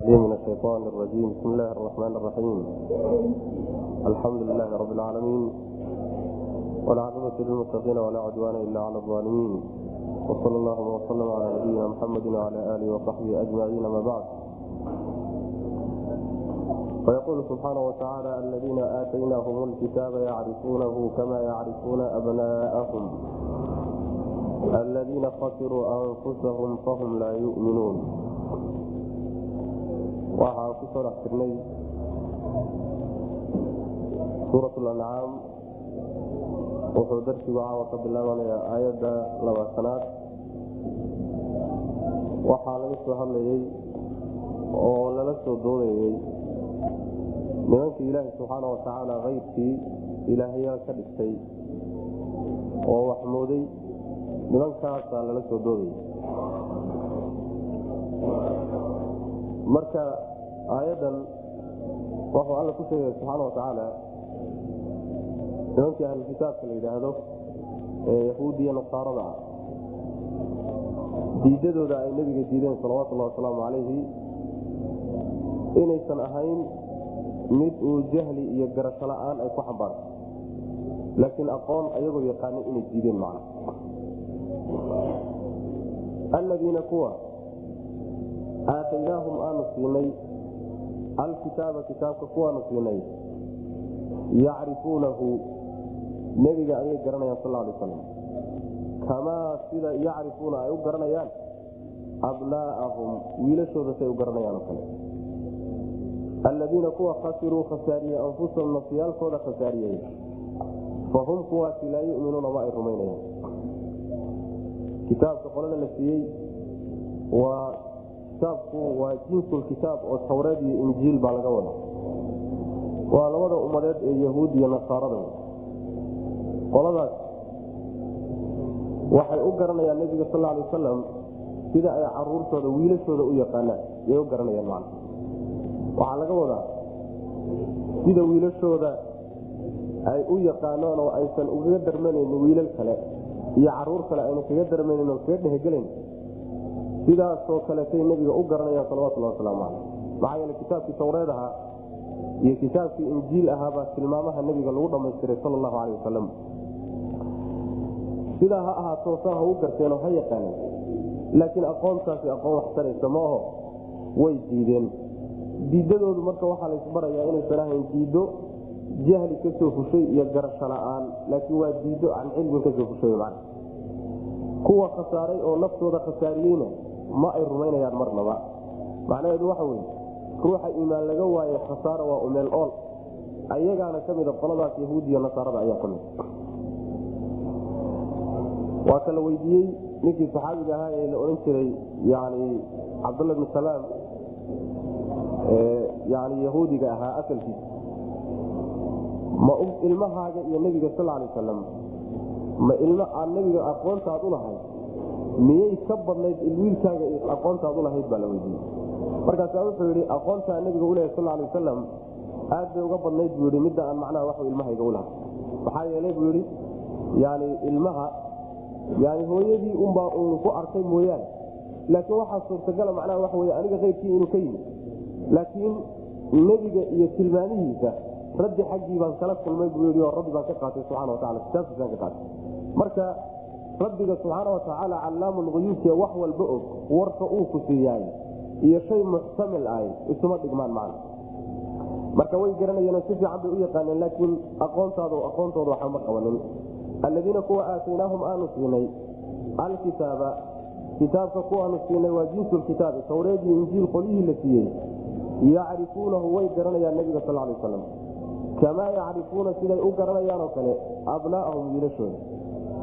من الشيطان الرجيم بسم الله الرحمن الرحيم الحمد لله رب العالمين والعاقبة للمتقين ولا عدوان إلا على الظالمين وصلى الله وسلم على نبينا محمد وعلى آله وصحبه أجمعين ما بعد فيقول سبحانه وتعالى الذين آتيناهم الكتاب يعرفونه كما يعرفون أبناءهم الذين خسروا أنفسهم فهم لا يؤمنون waxaan ku soo dhex jirnay suurat lancaam wuxuu darsigu caawa ka bilaabanayaa aayadda labaatanaad. Waxaa laga soo hadlayey oo lala soo doodayey nimankii ilaahi subxaana watacaala keyrkii ilaahyaal ka dhigtay oo wax mooday. Nimankaasaa lala soo doodayay marka aayaddan wuxuu alla ku sheegaya subxaana watacaala nimankii ahlukitaabka la yidhaahdo ee yahuudiya nasaarada ah diidadooda ay nebiga diideen salawatullahi wasalaamu calayhi inaysan ahayn mid uu jahli iyo garasho la'aan ay ku xambaarto laakiin aqoon ayagoo yaqaanin inay diideen macna. Alladiina kuwa aataynaahum aanu siinay alkitaaba kitaabka kuwaanu siinay yacrifuunahu nebiga ayay garanayaan sal lay slam kamaa sida yacrifuuna ay u garanayaan? Abnaa'ahum wiilashooda say u garanayaan oo kale. Alladiina kuwa khasiruu khasaariyey anfusahum nafsiyaalkooda khasaariyey fahum kuwaasi laa yuminuuna ma ay rumaynayaan. Kitaabka qolada la siiyey waa kitaabku waa jinsulkitaab oo tawreed iyo injiil baa laga wada waa labada ummadeed ee yahuud iyo nasaarada. Qoladaas waxay u garanayaan nebiga sal lay wasalam sida ay caruurtooda wiilashooda u yaqaanaan. Yay u garanayaan man waxaa laga wadaa sida wiilashooda ay u yaqaanaan oo aysan ugaga darmanaynin wiilal kale iyo carruur kale ayna kaga darmaynin oo kaga dhehgelayn sidaasoo kaletay nebiga u garanayaan salawatulhi wasalaamu caleyh maxaa yeele kitaabkii tawreed ahaa iyo kitaabkii injiil ahaabaa tilmaamaha nebiga lagu dhammaystiray sal allahu caleyh wasalam sidaa ha ahaato saa ha u garteenoo ha yaqaaneen laakiin aqoontaasi aqoon waxtaraysa ma aho way diideen. Diidadoodu marka waxaa laysbarayaa inaysan ahayn diiddo jahli ka soo fushay iyo garasho la'aan. Laakiin waa diiddo can cilmin ka soo fushay man kuwa khasaaray oo naftooda khasaariyeyna ma ay rumaynayaan marnaba macnaheedu waxa weye ruuxa iimaan laga waaye khasaara waa umeel ool. Ayagaana ka mida qoladaas yahuudiya nasaarada ayaa ka mid waa ka la weydiiyey ninkii saxaabiga ahaa ee la odhan jiray yani cabdullah bn salaam yani yahuudiga ahaa asalkiisa ma ilmahaaga iyo nebiga sal lay wasalam ma ilmo aad nebiga aqoontaad ulahayd miyay ka badnayd wiilkaaga aqoontaad ulahayd baa la weydiiyey. Markaasaa wuxuu yidhi aqoontaa nebiga ulehay sal lay wasalam aad bay uga badnayd buu yidhi midda aan macnaha wax ilmahayga ulahay maxaa yeelay buu yidhi yani ilmaha yani hooyadii unbaa uun ku arkay mooyaane. Laakiin waxaa suurtagala macnaha waxa wey aniga keyrkii inuu ka yimi laakiin nebiga iyo tilmaamihiisa rabbi xaggii baan kala kulmay buu yii oo rabbi baan ka qaatay subana wataala kitaabkiisaan ka qaatay. Marka rabbiga subxaana watacaala callaamu luyuubke wax walba og warka uu ku siiyaay iyo shay muxtamil ahy isuma dhigmaan macna. Marka way garanayeen si fiican bay u yaqaaneen laakiin aqoontaad aqoontooda waxba ma qabanin. Alladiina kuwa aataynaahum aanu siinay alkitaaba kitaabka kuwaanu siinay waa jinsulkitaabi tawreed iyo injiil qolyihii la siiyey. Yacrifuunahu way garanayaan nebiga sal lay aslam kamaa yacrifuuna siday u garanayaan oo kale abnaa'ahum wiilashooda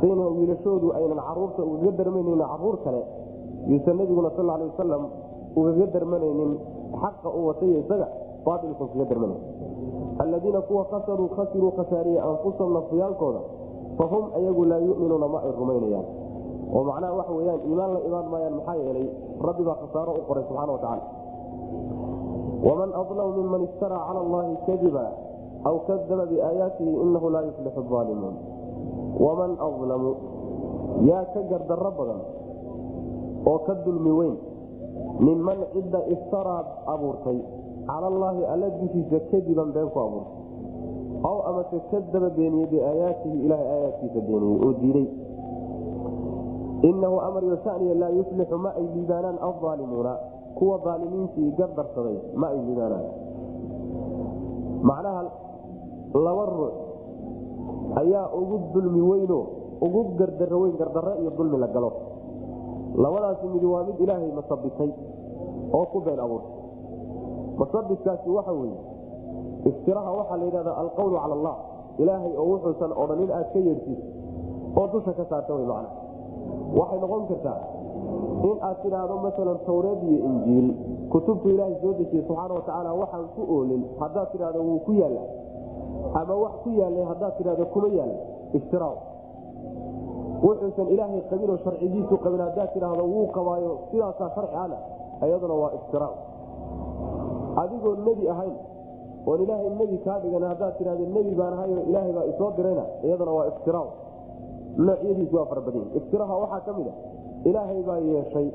sayna wiilashoodu aynan carruurta ugaga darmanaynin carruur kale yuusan nebiguna sal lay wasalam ugaga darmanaynin xaqa uu watay isaga baailkan kaga darmanayn alladiina kuwa kasaruu khasiruu khasaariyey anfusahum nafsiyaalkooda fahum ayagu laa yuminuuna ma ay rumaynayaan. Oo macnaha waxa weyaan iimaan la imaan maayaan maxaa yeelay rabbi baa khasaaro u qoray subxana watacaala waman adlamu miman iftaraa cala allahi kadiba aw kadaba biaayaatihi inahu laa yuflixu aalimuun waman adlamu yaa ka gardarro badan oo ka dulmi weyn minman cidda iftaraa abuurtay cala allaahi alla dushiisa kadiban been ku abuurtay aw amase kadaba beeniyey biaayaatihi ilahay aayaadkiisa beeniyey oo diiday. Inahu amar yosaniya laa yuflixu ma ay liibaanaan aldaalimuuna kuwa aalimiintii gardarsaday ma ay liibaanaan macnaha laba ruux ayaa ugu dulmi weyno ugu gardaro weyn gardarro iyo dulmi la galo. Labadaasi midi waa mid ilaahay masabitay oo ku been abuurtay masabitkaasi waxa weye iftiraha waxaa la yidhahda alqawlu cala allah ilaahay oo wuxuusan odhanin aad ka yeedhsiis oo dusha ka saarta w man waxay noqon kartaa in aad tidhaahdo maalan tawreed iyo injiil kutubtu ilaahay soo dejiye subxaana watacaala waxaan ku oolin haddaad tidhahdo wuu ku yaalla ama wax ku yaallay haddaad tidhahdo kuma yaalla iftira wuxuusan ilaahay qabinoo sharcigiisu qabin haddaad tidhaahdo wuu qabaayo sidaasaa sharci ana iyaduna waa iftira adigoo nebi ahayn oon ilaahay nebi kaa dhigan haddaad tidhahdo nebi baan ahayo ilaahay baa isoo dirayna iyaduna waa iftira noocyadiisu waa fara badan iftiraha waxaa ka mid a ilaahay baa yeeshay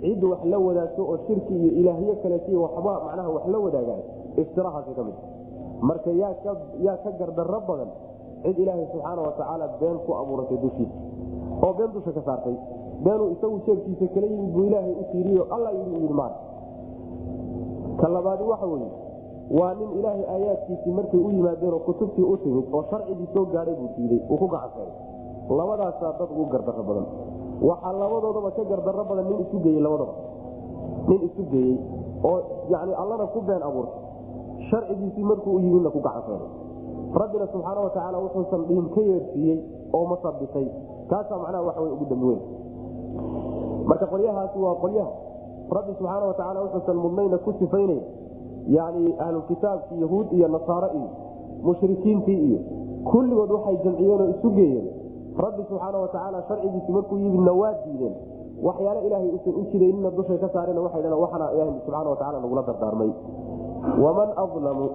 cid wax la wadaagto oo shirki iyo ilaahyo kaleetiy waxba macnaha wax la wadaagaan. Iftirahaasi ka mid marka yaa ka gardarro badan cid ilaahay subxaana watacaala been ku abuuratay dushiisa oo been dusha ka saartay. Beenuu isagu jeebkiisa kala yimid buu ilaahay u tiiriyo alla yii maan ka labaadi waxa weye waa nin ilaahay aayaadkiisii markay u yimaadeenoo kutubtii u timid oo sharcigii soo gaadhay buu diiday uu ku gacansaday labadaasaa dad ugu gardarro badan. Waxaa labadoodaba ka gardarro badan nin isu geeyey labadaba. Nin isu geeyey oo yani allana ku been abuurtay sharcigiisii markuu u yimidna ku gacansaday rabbina subxaana watacaala wuxuusan dhiin ka yeersiiyey oo masabitay kaasaa macnaha waxa ugu dambi marka qolyahaasi waa qolyaha. Rabbi subxaana watacaala wuxuusan mudnayna ku sifaynay yani ahlukitaabkii yahuud iyo nasaare iyo mushrikiintii iyo kulligood waxay jamciyeen oo isu geeyeen. Rabbi subxaana watacaala sharcigiisi markuu yimidna waa diideen. Waxyaale ilaahay usan u jidaynina dushay ka saareen waxay dhaheen waxana ilahi subxaana watacaala nagula dardaarmay waman adlamu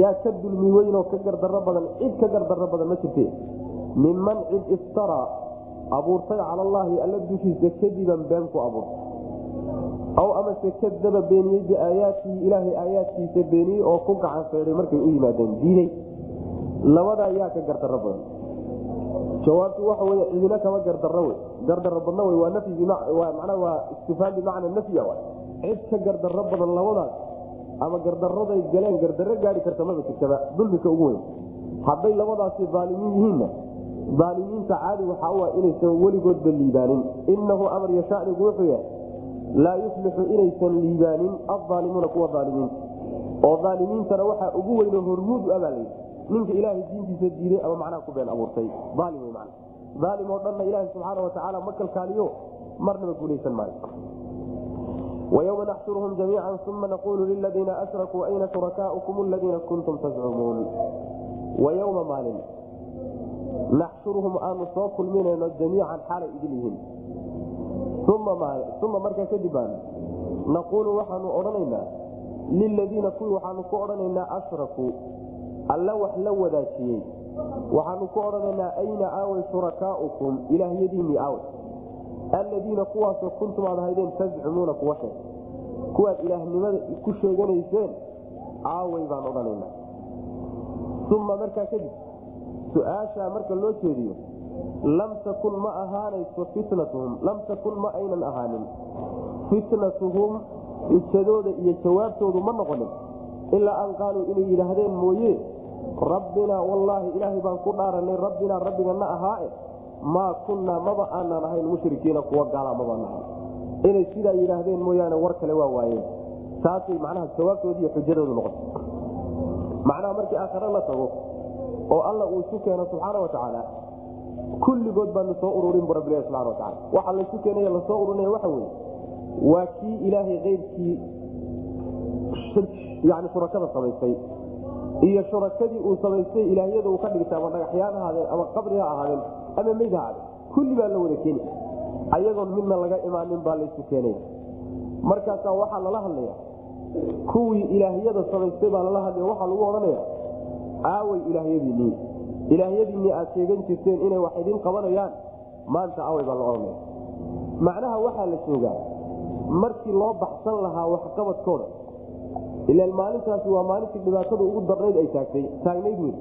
yaa ka dulmi weynoo ka gardarro badan cid ka gardarro badan ma jirte. Minman cid iftaraa abuurtay cala allaahi alla dushiisa kadiban been ku abuurtay aw amase kadaba beeniyey biaayaatihi ilaahay aayaadkiisa beeniyey oo ku gacan feeday markay u yimaadeen diiday. Labadaa yaa ka gardarro badan. Jawaabtu waxa wey cidina kama gardarro wey. Gardarro badna wey waa nafyi mana waa istifhaam bimacna nafya cid ka gardarro badan labadaas ama gardaraday galeen gardarro gaari karta jirtaba dulmika ugu weyn. Hadday labadaasi aalimiin yihiinna aalimiinta caadi waxaa ah inaysan weligoodba liibaanin. Inahu amar yashanigu wuxuu yahay laa yuflixu inaysan liibaanin aaalimuuna kuwa aalimiinta oo aalimiintana waxaa ugu weyno hormuud u abaa layidhi ninka ilaahay diintiisa diiday ama macnaha ku been abuurtay. Aalim aalim oo dhanna ilaaha subxaana watacaala ma kalkaaliyo marnaba guulaysan maayo ويوم نxشرهم جميعا ثم نقول للذيiن أشركوا أين شركاؤكم الذيiن كنتم تزعموuن ويومa maalin نxشرهم aanu soo kulminayno جamيiعا xaalay idin yihiin uma markaa kadib aan نaquulu waxaanu odhanaynaa للذiina kuwii waxaanu ku odhanaynaa أشrakوu alla wax la wadaajiyey waxaanu ku odhanaynaa ayna aaway شhuركاؤكم ilaahyadiinii aaway aladiina kuwaasoo kuntum aad ahaydeen tazcumuuna kuwa sheeg. Kuwaad ilaahnimada ku sheeganayseen aaway baan odhanayna uma markaa kadib su'aashaa marka loo jeediyo lam takun ma ahaanayso fitnatuhum lam takun ma aynan ahaanin. Fitnatuhum xujadooda iyo jawaabtoodu ma noqonin. Ilaa an qaaluu inay yidhaahdeen mooye rabbinaa wallaahi ilaahay baan ku dhaaranay rabbinaa rabbigana ahaae maa kunnaa maba aanaan ahayn mushrikiina kuwa gaala mabaan ahayn inay sidaa yidhaahdeen mooyaane war kale waa waayeen. Taasay macnaha jawaabtoodi iyo xujadoodu noqotay. Macnaha markii aakhare la tago oo alla uu isu keeno subxaana watacaala kulligood baanu soo ururin bu rabbilahi subana wataala waxa laysu keenay la soo ururinaya waxa weye waa kii ilaahay keyrkii yani shurakada samaystay. Iyo shurakadii uu samaystay ilaahyada uu ka dhigtay ama dhagaxyaan ama qabri ha ahaadeen ama meyd ha ahaadeen kulli baa la wada keeni ayagoon midna laga imaanin baa laysu keenaya markaasaa waxaa lala hadlaya kuwii ilaahyada samaystay baa lala hadlaya waxaa lagu odhanaya aaway ilaahyadiinii ilaahyadiinii aad sheegan jirteen inay wax idin qabanayaan. Maanta aaway baa la odhanaya macnaha waxaa la joogaa markii loo baxsan lahaa waxqabadkooda ilaan maalintaasi waa maalintii dhibaatada ugu darnayd ay taagtay. Taagnayd wey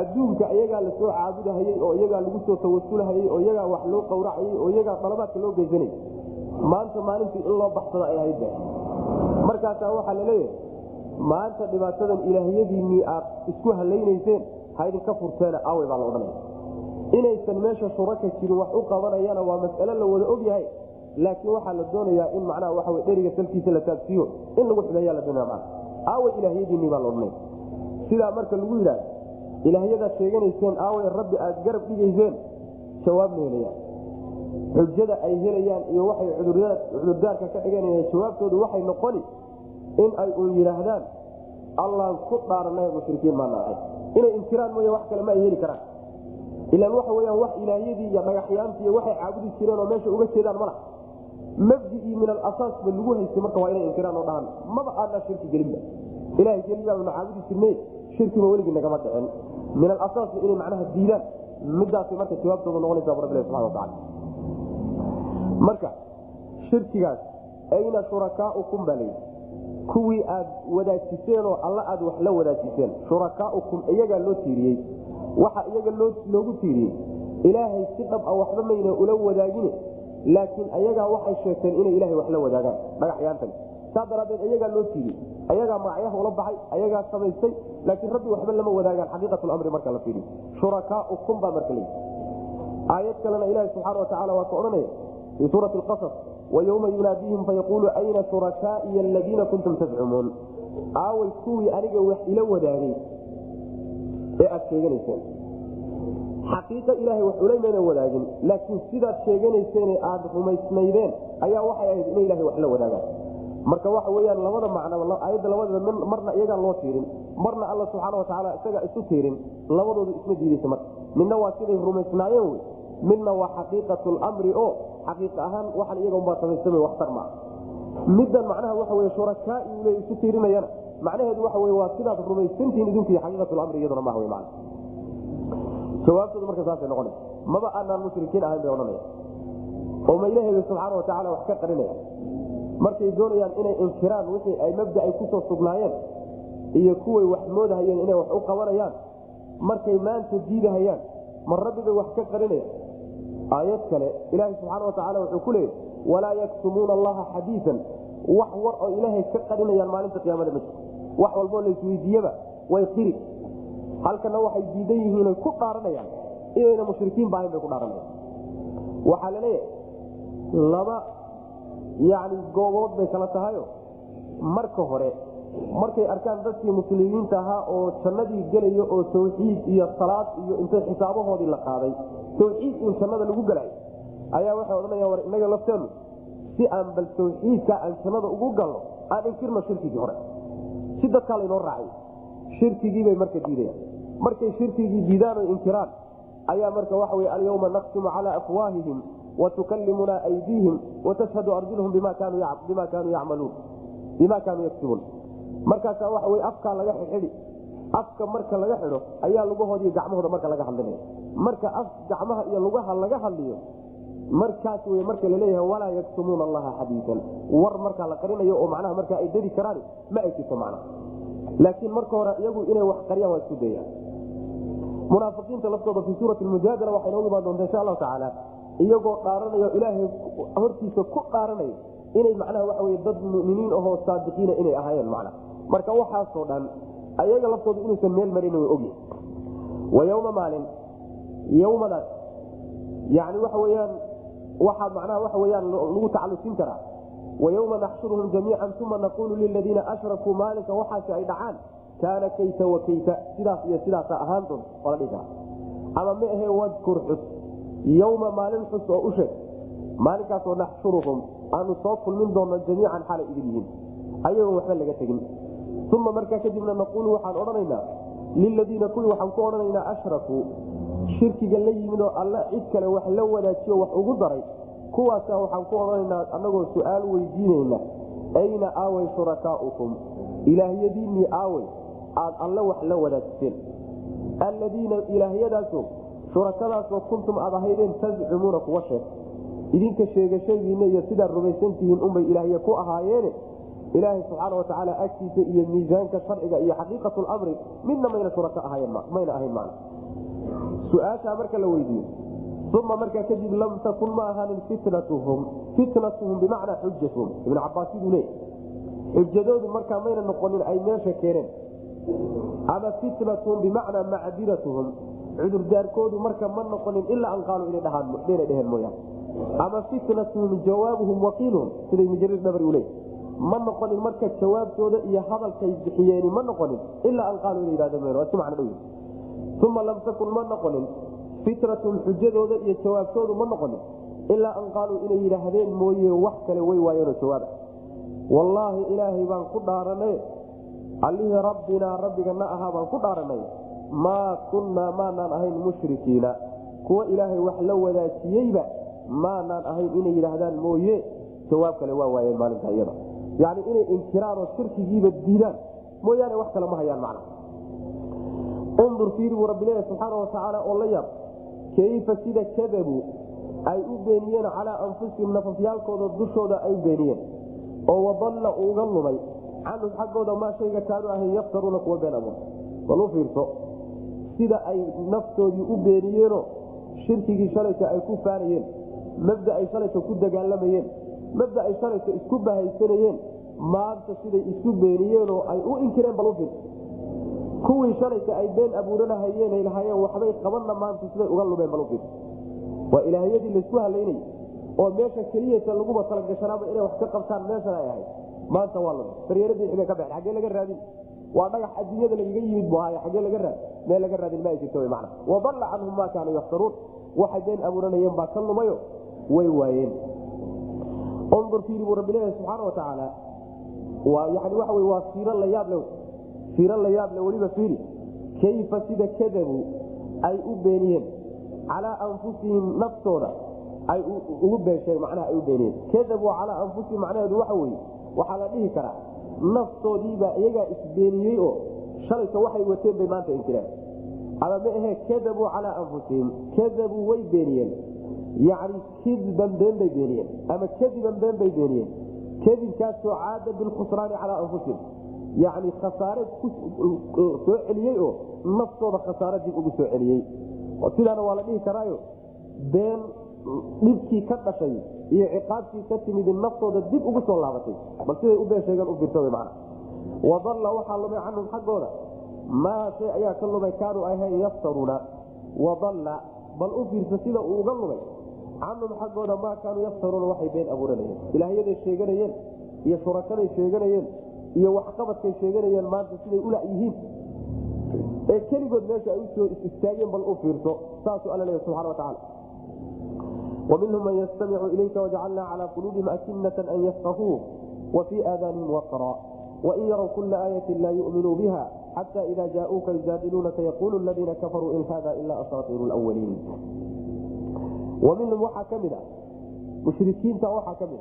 adduunka iyagaa la soo caabudahayey oo iyagaa lagu soo tawasulhayey oo iyagaa wax loo qawracayey oo iyagaa dalabaadka loo geysanay maanta maalintii in loo baxsada ay ahayd markaasaa waxaa la maanta dhibaatadan ilaahyadiinnii aad isku halaynayseen ha idinka furteena aawey baa la odhanaya. Inaysan meesha shuraka jirin wax u qabanayana waa mas'alo la wada og yahay laakiin waxaa la doonayaa in macnaha waxa wey dheriga salkiisa la taagsiiyo in lagu xumeeyaa la doonaya mana aawey ilaahyadiinnii baa la odhanaya. Sidaa marka lagu yidhahda ilaahyadaad sheeganayseen aawey rabbi aad garab dhigayseen. Jawaab ma helayaan xujada ay helayaan iyo waxay cudurdaarka ka dhiganayaan jawaabtoodu waxay noqoni in ay un yidhaahdaan allaan ku dhaaranay mushrikiin baana ahay. Inay inkiraan mooy wax kale ma ay heli karaan. Ilaan waxa weyaan wax ilaahyadii iyo dhagaxyaantii iyo waxay caabudi jireen oo meesha uga jeedaan mala. Mabdii min alasaas lagu haystay marka waa inay inkiraan oo dhahaan. Maba aanaa shirki gelinba ilahay keligaabana caabudi jirne shirkiba weligii nagama dhicin. Min alasaasba inay macnaha diidaan. Midaasay marka jawaabtooda noqonaysa rabbi subana wataala marka shirkigaas ayna shurakaaukum baa layidhi kuwii aad wadaajiseenoo alla aad wax la wadaajiseen. Shurakaaukum iyagaa loo tiiriyey. Waxa iyaga loogu tiiriyey. Ilaahay si dhab a waxba mayna ula wadaagine. Laakiin ayagaa waxay sheegteen inay ilahay wax la wadaagaan. Dhagaxyaantan saa daraadeed ayagaa loo tiiriyey ayagaa magacyaha ula baxay ayagaa samaystay laakiin rabbi waxba lama wadaagaan xaqiiqatlamri marka la fiiriyo. Shurakaaukum baa marka layidhi aayad kalena ilahi subxaana watacaala waa ka odhanaya fii suurati qasas wayowma yunaadiihim fayaquulu ayna shurakaaiya aladiina kuntum tazcumuun aaway kuwii aniga wax ila wadaagay ee aad sheeganayseen. Xaqiiqa ilaahay wax ulamayna wadaagin laakiin sidaad sheeganayseene aad rumaysnaydeen ayaa waxay ahayd inay ilahay wax la wadaagaan marka waxa weyaan labada macnaba aayadda labadeeda marna iyagaa loo tiirin. Marna alla subxaana watacaala isagaa isu tiirin. Labadoodu isma diideysa marka. Midna waa siday rumaysnaayeen wey. Midna waa xaqiiqat lmri o xaqiiq ahaan waxaan iyaga unbaa samaysama waxtar maa middan macnaha waxa wey shurakaai le isu tiirinayana macnaheedu waxa wey waa sidaad rumaysantihiin idinku iyo xaqiiqatlamri iyaduna maha man jawaabtoodu marka saasay noqonaysa maba aanaan mushrikiin ahayn bay odhanaya oo ma ilaheeda subxaana watacaala wax ka qarinaya markay doonayaan inay inkiraan wixii ay mabdacay ku soo sugnaayeen iyo kuway wax moodahayeen inay wax u qabanayaan markay maanta diidahayaan ma rabbibay wax ka qarinaya? Aayad kale ilaaha subxaana watacaala wuxuu ku leeyay walaa yaktumuuna allaha xadiian wax war oo ilaahay ka qarinayaan maalinta qiyaamada ma jirto. Wax walboo laisweydiiyaba way qiri. Halkana waxay diidan yihiin ku dhaaranayaan inayna mushrikiin ba ahayn bay ku dhaaranayaan. Waxaa la leeyahay laba yani goobood bay kala tahayo marka hore markay arkaan dadkii muslimiinta ahaa oo jannadii gelaya oo tawxiid iyo salaad iyo intay xisaabahoodii la qaaday tawxiid in jannada lagu gelayo ayaa waxay odhanayaan war inaga lafteenu si aan bal tawxiidka aan jannada ugu galno aan inkirno shirkigii hore. Si dadkaa laynoo raacay shirkigiibay marka diidayaan. Markay shirkigii diidaan oo inkiraan ayaa marka waxa wey alyawma naqsimu calaa afwaahihim watukallimuna aydiihim watashhadu arjuluhum bima kaanuu yacmaluun bima kaanuu yaktibuun markaasaa waxa wey afkaa laga xidhi afka marka laga xidho ayaa lugahoodi iyo gacmahooda marka laga hadlinaya marka af gacmaha iyo lugaha laga hadliyo markaas wey marka la leeyahay walaa yaktumuuna allaha xadiian war markaa la qarinayo oo macnaha markaa ay dedi karaan ma ay jirto macnaha laakiin marka hore iyagu inay wax qariyaan waa isku dayaan munaafiqiinta laftooda fii suurati mujaadala waxay noogu imaan doonta insha allahu tacaala iyagoo dhaaranayo ilaahay hortiisa ku dhaaranayo inay macnaha waxa wey dad muminiin ahoo saadiqiina inay ahaayeen macnaha. Marka waxaasoo dhan ayaga laftooda inuusan meel marin way ogyahay wa yowma maalin yowmadaas yani waxa weyaan waxaa macnaha waxa weyaan lagu tacalusin karaa. Wayowma naxshuruhum jamiican uma naqulu liladiina ashrakuu maalinka waxaasi ay dhacaan. Kaana kayta wa kayta sidaas iyo sidaasa ahaan doon la dhihi kara ama ma ahe wadkur xus yowma maalin xus oo u sheeg maalinkaasoo naxshuruhum aanu soo kulmin doonno jamiican xalay idin yihiin. Ayagoon waxba laga tegin. Uma markaa kadibna naquulu waxaan odhanaynaa liladiina kuwii waxaan ku odhanaynaa ashrakuu shirkiga la yimid oo alla cid kale wax la wadaajiyo wax ugu daray kuwaasa waxaan ku odhanaynaa annagoo su'aal weydiinayna ayna aaway shurakaaukum ilaahyadiinnii aawey aad alle wax la wadaajiseen alladiina ilaahyadaasoo shurakadaasoo kuntum aad ahaydeen tazcumuuna kuwa sheeg. Idinka sheegashadiinna iyo sidaad rumaysantihiin unbay ilaahye ku ahaayeene ilaahay subxaana watacaala agtiisa iyo miisaanka sharciga iyo xaqiiqat lamri midna mayna suraka mayna ahayn man su'aashaa marka la weydiiyo. Uma markaa kadib lam takun ma ahaanin fitnatuhum fitnatuhum bimacnaa xujatuhum ibn cabaas siduu xujadoodu markaa mayna noqonin ay meesha keeneen ama fitnatuhum bimacnaa macdiratuhum cudurdaarkoodu marka ma noqonin ilaa an qaaluu inay dheheen mooyaan ama fitnatuhum jawaabuhum waqiiluhum sida ibn jariir dabri u ma noqonin marka jawaabtooda iyo hadalkay bixiyeeni ma noqonin ilaa an qaaluu ina yidhahdo waa si macno dhow uma lam takun ma noqonin fitratun xujadooda iyo jawaabtoodu ma noqonin ilaa an qaaluu inay yidhaahdeen mooye wax kale way waayeenoo jawaaba. Wallaahi ilaahay baan ku dhaaranay allihii rabbinaa rabbigana ahaa baan ku dhaaranay maa kunnaa maanaan ahayn mushrikiina. Kuwa ilaahay wax la wadaajiyeyba maanaan ahayn inay yidhaahdaan mooye. Jawaab kale waa waayeen maalinta iyada. Yani inay inkiraanoo shirkigiiba diidaan. Mooyaane wax kale ma hayaan macna undur fiiri buu rabbi leeya subxaana watacaala oo la yaab kayfa sida kadabuu ay u beeniyeen calaa anfusihim nafafyaalkooda dushooda ay beeniyeen. Oo wadalla uga lumay. Canhum xaggooda maa shayga kaanu ahayn yaftaruuna kuwa been abuur. Bal u fiirso sida ay naftoodii u beeniyeenoo shirkigii shalayta ay ku faanayeen mabda ay shalayta ku dagaalamayeen mabda ay shalayta isku bahaysanayeen maanta siday isu beeniyeenoo ay u inkireen bal u fiirso kuwii shalayta ay been abuuranahayeen ay lahaayeen waxbay qabanna maanta siday uga lumeen bal u waa ilaahyadii laysku halaynay oo meesha keliyata laguba talagashanaaba inay wax ka qabtaan meeshan ay ahayd. Maanta waa lumay baryaradii xibay ka baxeen xaggee laga raadin waa dhagax adduunyada lagaga yimid bu ahaay xaggee laga raad meel laga raadin ma jirto macna. Wadalla canhum maa kaanuu yaftaruun waxay been abuuranayeen baa ka lumayo way waayeen. Undur fiiri buu rabbi leeyahay subxaana wa tacaala waa yani waxa wey waa siiro la yaab le siiro la yaab le weliba fiiri. Kayfa sida kadabuu ay u beeniyeen? Calaa anfusihim naftooda ay ugu beesheen macnaha ay u beeniyeen. Kadabuu calaa anfusihim macnaheedu waxa weye waxaa la dhihi karaa naftoodiibaa iyagaa isbeeniyey oo shalayka waxay wateen bay maanta inkireen ama ma ahe kadabuu calaa anfusihim kadabuu way beeniyeen. Yacni kidban been bay beeniyeen ama kadiban been bay beeniyeen. Kadibkaasoo caada bilkhusraani calaa anfusihim. Yacni khasaare soo celiyey oo naftooda khasaare dib ugu soo celiyey. Sidaana waa la dhihi karaayo been dhibkii ka dhashay iyo ciqaabtii ka timid naftooda dib ugu soo laabatay. Bal siday u been sheegeen u firta man wadalla waxaa lumay canhum xaggooda. Maa shay ayaa ka lumay kaanuu ahayn yaftaruuna. Wadalla bal u fiirsa sida uu uga lumay. Canhum xaggooda maa kaanuu yaftaruuna waxay been abuuranayeen ilaahyaday sheeganayeen iyo shurakaday sheeganayeen iyo waxqabadkay sheeganayeen maanta siday ula yihiin. Ee keligood meesha ay u soo istaageen bal u fiirso saasuu alla leeya subxana wa tacala minhum man ystamicu ilayka wajacalna cala quluubihim akinatan an yafqahuu wa fii waqra wain yarow kula aayatin laa yuminuu biha xata ida jauuka yujaadiluunaka yaquulu ladiina kafaruu in hada ila ashaairu lwaliin mushrikiinta waxaa ka mid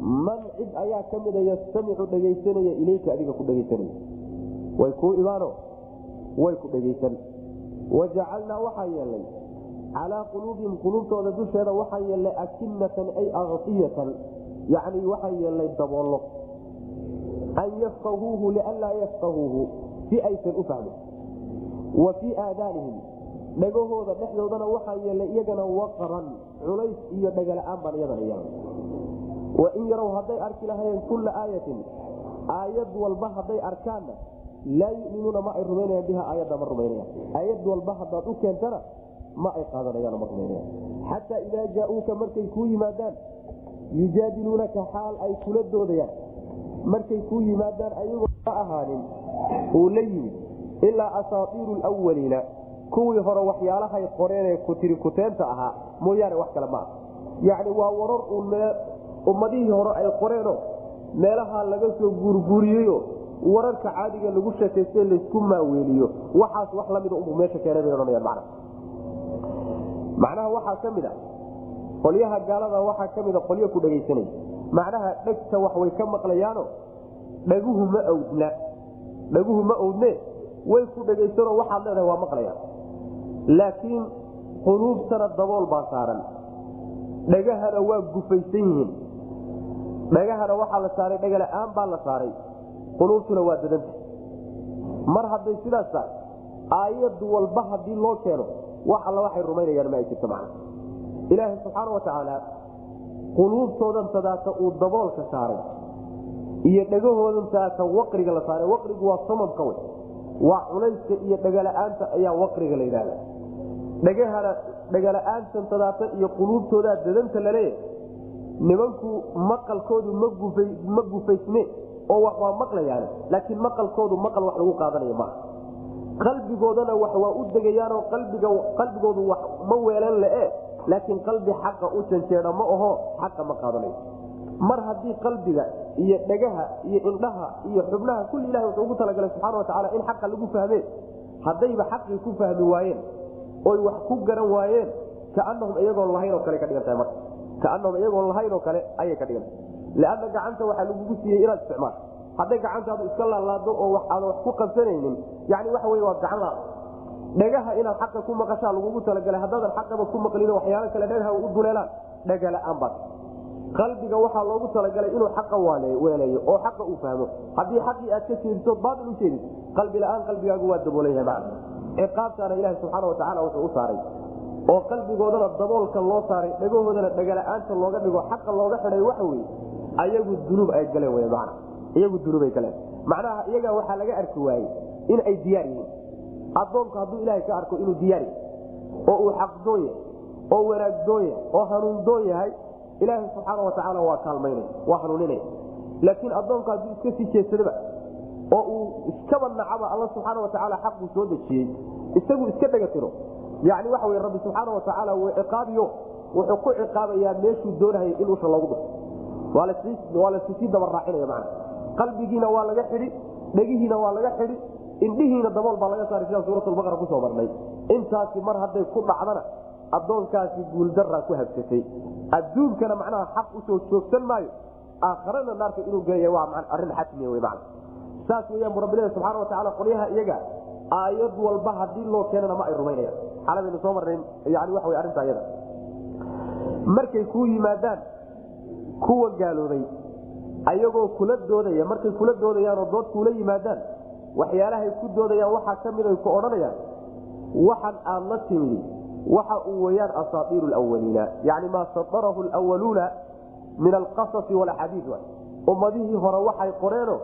man cid ayaa ka mida yastamicu dhegaysanaya ilayka adiga ku dhegaysanaya way kuu imaano way ku dhegaysan wajacalnaa waxaa yeelay calaa quluubihim quluubtooda dusheeda waxaa yeelnay akinatan ay aktiyatan yani waxaa yeelnay daboollo an yafqahuuhu lianlaa yafqahuuhu si aysan u fahmin wa fii aadaanihim dhagahooda dhexdoodana waxaa yeelnay iyagana waqran culays iyo dhagala-aan baan iyadana yeelnay wain yarow hadday arki lahayeen kulla aayatin aayad walba hadday arkaanna laa yuminuuna ma ay rumaynayaan biha aayadda ma rumaynayaan aayad walba haddaad u keentana ma ay qaadanayaan ma rumaynayaan xataa idaa jaa-uuka markay kuu yimaadaan yujaadiluunaka xaal ay kula doodayaan. Markay kuu yimaadaan ayagoo ma ahaanin uu la yimid ilaa asaatiiru lwaliina kuwii hore waxyaalahay qoreenee kutiri kuteenta ahaa mooyaane wax kale maaha yacni waa warar ummadihii hore ay qoreenoo meelahaa laga soo guurguuriyeyo wararka caadiga lagu sheekayste laysku maaweeliyo. Waxaas wax lamida unbu meesha keenay bay odhanayaan macna macnaha waxaa ka mid a. Qolyaha gaalada waxaa ka mida qolyo ku dhegaysanaya macnaha dhegta wax way ka maqlayaano. Dhaguhu ma awdna. Dhaguhu ma owdne way ku dhegaysanoo waxaad leedahay waa maqlayaan. Laakiin quluubtana dabool baa saaran. Dhagahana waa gufaysan yihiin. Dhagahana waxaa la saaray dhagala-aan baa la saaray. Quluubtuna waa dadanta mar hadday sidaas tahay aayadu walba haddii loo keeno wax alla waxay rumaynayaan ma ay jirto macna. Ilaahay subxaana wa tacaala quluubtoodan tadaata uu daboolka saaray iyo dhagahoodan tadaata waqriga la saaray. Waqrigu waa samamka wey. Waa culayska iyo dhagala-aanta ayaa waqriga la yidhahda dhagahana dhagala-aantan tadaata iyo quluubtoodaa dadanta la leeyahay nimanku maqalkoodu ma gufaysne oo wax waa maqlayaan laakiin maqalkoodu maqal wax lagu qaadanayo maaha qalbigoodana wax waa u degayaanoo qalbigoodu wax ma weelan le laakiin qalbi xaqa u janjeeda ma aho xaqa ma qaadanayo mar haddii qalbiga iyo dhagaha iyo indhaha iyo xubnaha kulli ilahi wuxuu ugu talagalay subxana watacaala in xaqa lagu fahmee. Haddayba xaqii ku fahmi waayeen oy wax ku garan waayeen kaanahum iyagoon lahayn oo kale ka dhigan tahay marka. Kaanahum iyagoon lahayn oo kale ayay ka dhigan tahay. Leanna gacanta waxaa lagugu siiyey inaad isticmaasho hadday gacantaadu iska laalaado oo aadan wax ku qabsanaynin yani waxa wey waa gacan laad dhagaha inaad xaqa ku maqashaa lagugu talagalay haddaadan xaqaba ku maqlin waxyaalo kale dhagaha u duleelaan dhagala-aan baad qalbiga waxaa loogu talagalay inuu xaqa weeleeyo oo xaqa uu fahmo. Haddii xaqii aad ka jeediso baail u jeedid qalbi la'aan qalbigaagu waa daboolanyahay macna ciqaabtaana ilahi subxaana watacaala wuxuu u saaray. Oo qalbigoodana daboolka loo saaray dhagahoodana dhagala-aanta looga dhigo xaqa looga xidhay waxa weye ayagu dunuub ay galeen w man iyagu dunuubay galeen macnaha iyaga waxaa laga arki waayey in ay diyaar yihiin. Adoonku hadduu ilaahay ka arko inuu diyaar yahay oo uu xaqdoon yahay oo wanaagdoon yahay oo hanuundoon yahay ilaaha subxaana watacaala waa kaalmaynaya waa hanuuninaya. Laakiin adoonku hadduu iska sii jeedsadaba oo uu iskaba nacaba alla subxaana watacaala xaquu soo dejiyey isagu iska dhega tiro. Waxa wey rabbi subxaana watacaala wuu ciqaabiyo wuxuu ku ciqaabayaa meeshuu doonahayay in usha loogu dhufo waa lasisii dabaraacinaya mana qalbigiina waa laga xidhi dhegihiina waa laga xidhi indhihiina dabool baa laga saaray sidaan suuratulbaqara ku soo marnay. Intaasi mar hadday ku dhacdana adoonkaasi guuldaraa ku habsatay. Adduunkana macnaha xaq u soo joogsan maayo aakharana naarka inuu gelaya waa arrin xatmiya w man saas weyaan bu rabbilahi subxana watacaala qolyaha iyaga aayad walba haddii loo keenana ma ay rumaynayaan. Xalabaynu soo marnay yani waxa wy arrinta iyada markay kuu yimaadaan kuwa gaaloobay ayagoo kula doodaya markay kula doodayaanoo dood kuula yimaadaan waxyaalahay ku doodayaan waxaa ka mid ay ku odhanayaan waxan aad la timidi waxa uu weyaan asaaiiru lwaliina yani maa sadarahu lwaluuna min alqasasi walaxaadiid ummadihii hore waxay qoreeno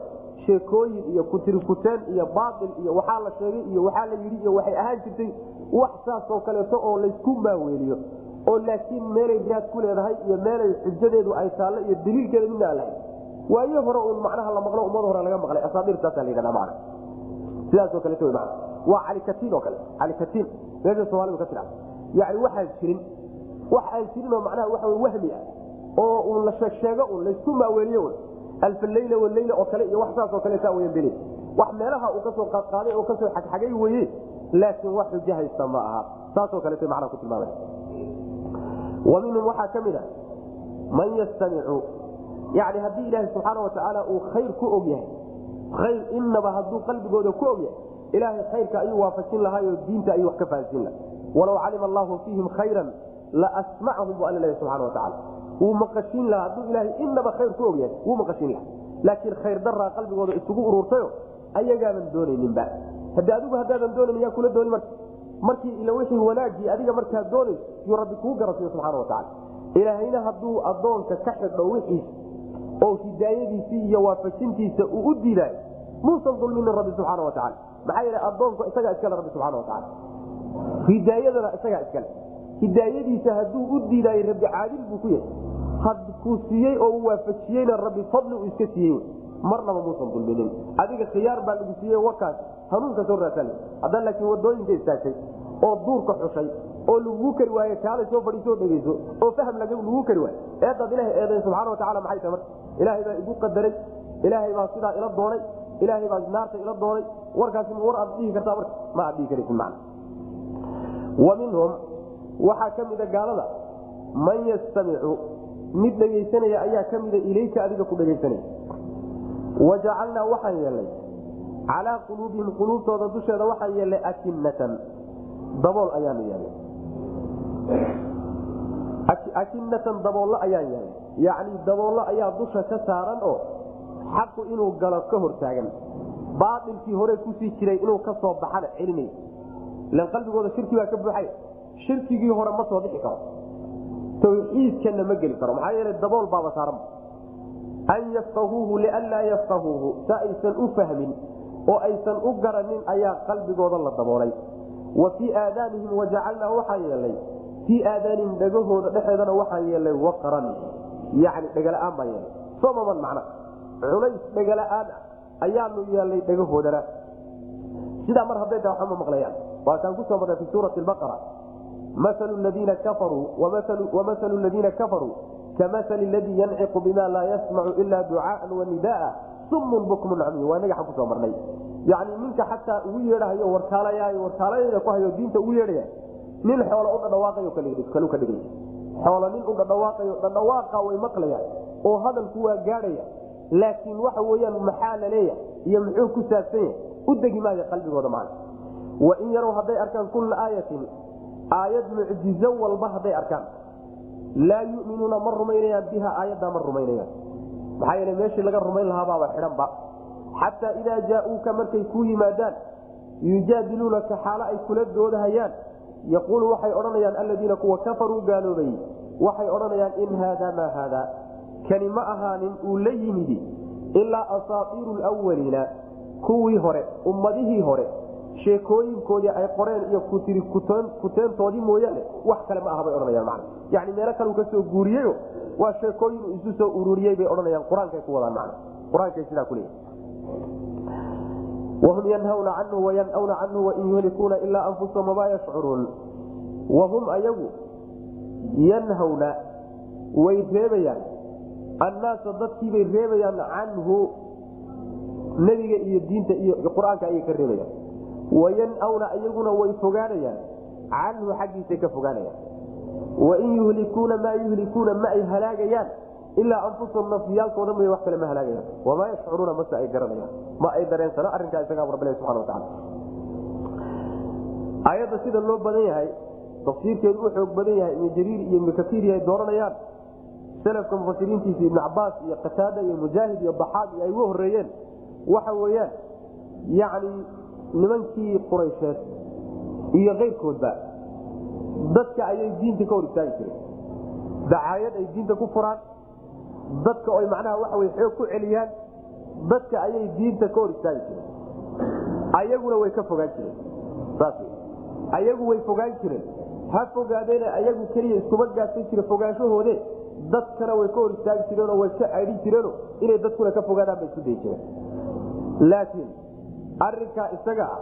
sheekooyin iyo kutirikuteen iyo baail iyo waxaa la sheegay iyo waxaa la yidhi iyo waxay ahaan jirtay wax saasoo kaleeto oo laysku maaweeliyo oo laakiin meelay raad ku leedahay iyo meelay xujadeedu ay taallo iyo daliilkeeda midna aan waayo hore un macnaha la maqlo ummad hore laga maqlay asaaiirtaasa la yidhahda macna sidaasoo kaleeto w waa calikatiin oo kale calikatiin meesha soomalidu ka tira yani waxaan jirin wax aan jirinoo macnaha waxa wahmi ah oo un la sheegsheego un laysku maaweeliyo un. Alfalayla waleyla oo kale iyo wax saasoo kaleeta weyan beli wax meelaha uu ka soo qaadqaaday oo ka soo xagxagay weye laakiin wax xujo haysta ma aha. Saasoo kaleeta macnaha ku tilmaamay wa minhum waxaa ka mid a man yastamicu yani haddii ilaahi subxaana watacaala uu khayr ku og yahay inaba hadduu qalbigooda ku og ilaahay khayrka ayuu waafajin lahaayoo diinta ayuu wax ka fahansiin laha walaw calima allahu fiihim khayran laasmacahum bu alla subana watacaala wuu maqashiin lahaa hadduu ilaahay inaba khayr ku og wuu maqashiin laha laakiin khayr daraa qalbigooda isugu ururtayo ayagaaban doonayninba hadi adigu haddaadan doonayn yaa kula dooni marka. Markii ila wixii wanaagii adiga markaa doonayso yuu rabbi kuu garasiyo subxana watacaala ilaahayna hadduu adoonka ka xidho wixiisa oo hidaayadiisii iyo waafajintiisa uu u diidaayo muusan dulminin rabbi subxaana watacaala maxaa yeele adoonku isagaa iskale rabbi subxana watacaala hidaayadana isagaa iskale hidaayadiisa hadduu u diidaayo rabbi caadil buu ku yahay hadkuu siiyey oo uu waafajiyeyna rabbi fadli uu iska siiyey marnaba muusan dulminin. Adiga khiyaar baa lagu siiyey wakaas hanuunka soo raasal haddaa laakiin waddooyinka istaagtay oo duurka xushay oo lagugu kari waaye kaalay soo fadhiisoo dhegeyso oo fahm lagu kari waaye. Eedaad ilaha eedayn subxana watacaala maxay tahay marka? Ilaahay baa igu qadaray ilaahay baa sidaa ila doonay ilaahay baa naarta ila doonay warkaasi war aad dhihi kartaa marka? Ma aad dhihi karaysin macna. Wa minhum waxaa ka mida gaalada man yastamicu mid dhegaysanaya ayaa ka mida ilayka adiga ku dhegaysanaya. Wajacalnaa waxaan yeelnay calaa quluubihim quluubtooda dusheeda waxaan yeelnay akinatan dabool ayaanu yeelnay akinatan daboollo ayaan yeelnay yacni daboollo ayaa dusha ka saaran oo xaqu inuu galo ka hortaagan. Baailkii hore ku sii jiray inuu ka soo baxana celinay ilan qalbigooda shirki baa ka buuxay. Shirkigii hore ma soo bixi karo. Tawxiidkana ma geli karo. Maxaa yeele dabool baaba saaranba an yafqahuuhu lianlaa yafqahuuhu. Sa aysan u fahmin oo aysan u garanin ayaa qalbigooda la daboolay wa fii aadaanihim wajacalnaa waxaan yeelnay fii aadaanihim dhegahooda dhexeedana waxaan yeelnay waqran yani dhegala-aan baan yeelnay somaman macna? Culays dhegala-aan ayaanu yeelnay dhegahoodana sidaa mar hadday taa waxba ma maqlayaan. Waataan ku soo marnay fi suurati baqara malu ladiina kafaruu wamalu ladiina kafaruu kamasali ladii yanciqu bima laa yasmacu ila ducaaan wanidaa sumun bukmun camiy waa inaga ku soo marnay. Yani ninka xataa ugu yeedhahayo warkaalay warkaalayda ku hayo diinta ugu yeedhaya nin xoolo u dhadhawaaqayo kalu ka dhigay. Xoolo nin u dhadhawaaqayo dhadhawaaqa way maqlayaan oo hadalku waa gaadhaya. Laakiin waxa weyaan maxaa la leeya iyo muxuu ku saabsan yahay? U degi maayo qalbigooda macna wain yarow hadday arkaan kulla aayatin aayad mucjizo walba hadday arkaan. Laa yuminuuna ma rumaynayaan biha aayaddaa ma rumaynayaan. Maxaa yeele meeshii laga rumayn lahabaaba xidhanba xataa idaa jaa-uuka markay kuu yimaadaan yujaadiluunaka xaalo ay kula doodahayaan yaquulu waxay odhanayaan aladiina kuwa kafaruu gaaloobay waxay odhanayaan in haada maa haada kani ma ahaanin uu la yimidi ilaa asaaiiru lwaliina kuwii hore ummadihii hore sheekooyinkoodii ay qoreen iyo kutiri kuteentoodii mooyaane wax kale ma aha bay odhanayaan man yani meelo kaleu ka soo guuriyeyo waa sheekooyin isu soo ururiyey bay odhanayaan qur'aankay ku wadaan man qur'aankay sidaa ku leeyahy wahum yanhawna canhu wayanawna canhu wain yuhlikuuna ilaa anfusahum wamaa yashcuruun wahum ayagu yanhawna way reebayaan annaasa dadkiibay reebayaan canhu nebiga iyo diinta iyo qur'aanka ayay ka reebayaan wayanawna iyaguna way fogaanayaan canhu xaggiisay ka fogaanayaan wain yuhlikuuna maa yuhlikuuna ma ay halaagayaan ilaa anfusahum nafyaalkooda may wax kale ma halaagayaan. Wamaa yashcuruuna mase ay garanayaan. Ma ay dareensana arrinkaa isagaa rabbil subana wataala aayadda sida loo badan yahay tafsiirkeedu u xoog badan yahay ibnu jariir iyo ibnu kasiir ay dooranayaan. Salafka mufasiriintiisa ibnu cabaas iyo qataada iyo mujaahid iyo baxaad iyo ay uga horeeyeen waxa weeyaan yacni nimankii quraysheed iyo keyrkoodba dadka ayay diinta ka hor istaagi jireen. Dacaayad ay diinta ku furaan dadka oy macnaha waxa wey xoog ku celiyaan dadka ayay diinta ka hor istaagi jireen. Ayaguna way ka fogaan jireen. Saas ayagu way fogaan jireen. Ha fogaadeena ayagu keliya iskuma gaadsan jire fogaanshahoode dadkana way ka hor istaagi jireenoo way ka aidhin jireeno inay dadkuna ka fogaadaan bay isku dayi jireen. Laakiin arinkaa isaga ah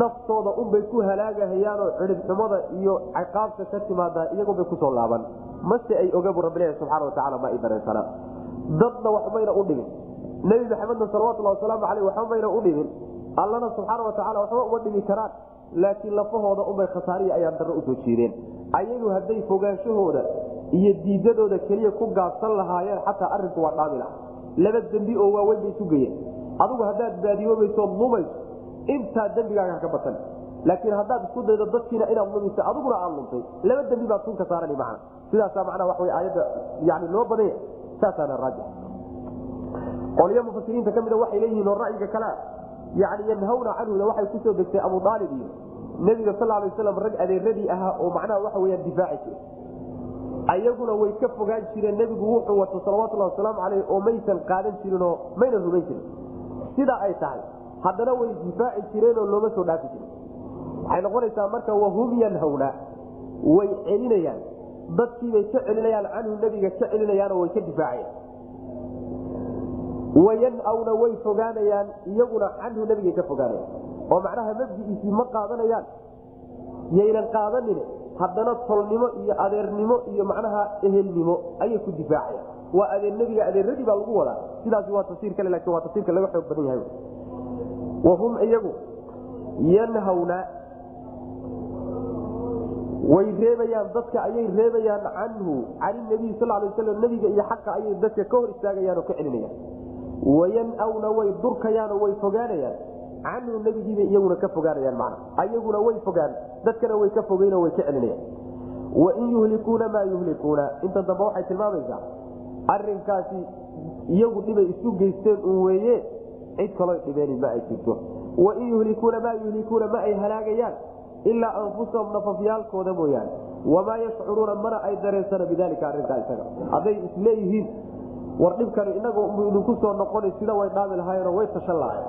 naftooda unbay ku halaagahayaanoo cidhibxumada iyo ciqaabta ka timaadaa iyagunbay ku soo laaban mase ay ogabu rabbilahi subxana watacaala ma ay dareensanaa. Dadna waxbayna u dhimin nebi maxamedna salawatulhi wasalaamu caleyh waxbamayna u dhimin allana subxaana watacaala waxba uma dhimi karaan. Laakiin lafahooda unbay khasaariya ayaan darro u soo jiideen. Ayagu hadday fogaanshahooda iyo diidadooda keliya ku gaabsan lahaayeen xataa arrinku waa dhaami laha laba dembi oo waaweyn bay isu geyeen adugu haddaad baadiyoobaysood lumayso. Intaa dembigaaga haka batan laakiin haddaad isku daydo dadkiina inaad lumiso adiguna aad luntay. Laba dembi baad sunka saarani macna. Sidaasaa macnaha waxa wey aayadda yani loo badanya saasaana raajix. Qolyo mufasiriinta ka mida waxay leeyihiin oo ra'yiga kalea yani yanhawna canhuda waxay ku soo degtay abu aalib iyo nebiga sal lay waslam rag adeeradii ahaa oo macnaha waxa weyaan difaaci jire ayaguna way ka fogaan jireen nebigu wuxuu wato salawatulhi wasalaamu caleyh oo maysan qaadan jirinoo mayna rumayn jirin. Sidaa ay tahay haddana way difaaci jireenoo looma soo dhaafi jirin waxay noqonaysaa marka wahum yanhawna way celinayaan dadkiibay ka celinayaan canhu nebiga ka celinayaanoo way ka difaacayaan wayanawna way fogaanayaan iyaguna canhu nebigay ka fogaanayaan oo macnaha mabdigiisii ma qaadanayaan yaynan qaadanin haddana tolnimo iyo adeernimo iyo macnaha ehelnimo ayay ku difaacayaan waa adeer nebiga adeeradii baa lagu wadaa sidaasi waa tafsiir kale laakiin waa tafsiirka laga xoog badan yahay wahum iyagu yanhawna way reebayaan dadka ayay reebayaan canhu can nabiy sal lay waslam nebiga iyo xaqa ayay dadka ka hor istaagayaan oo ka celinayaan. Wayanawna way durkayaanoo way fogaanayaan. Canhu nebigiibay iyaguna ka fogaanayaan macna. Ayaguna way fogaan dadkana way ka fogeynoo way ka celinayaan. Wain yuhlikuuna maa yuhlikuuna inta dambe waxay tilmaamaysaa arinkaasi iyagu dhibay isu geysteen un weeye cid kaloo dhibeen ma ay jirto. Wain yuhlikuuna maa yuhlikuuna ma ay halaagayaan ilaa anfusahum nafafyaalkooda mooyaane wamaa yashcuruuna mana ay dareensana bidalika arinkaa isaga hadday isleeyihiin war dhibkani inagu idinku soo noqona sida way dhaami lahaayeenoo way tashan lahayen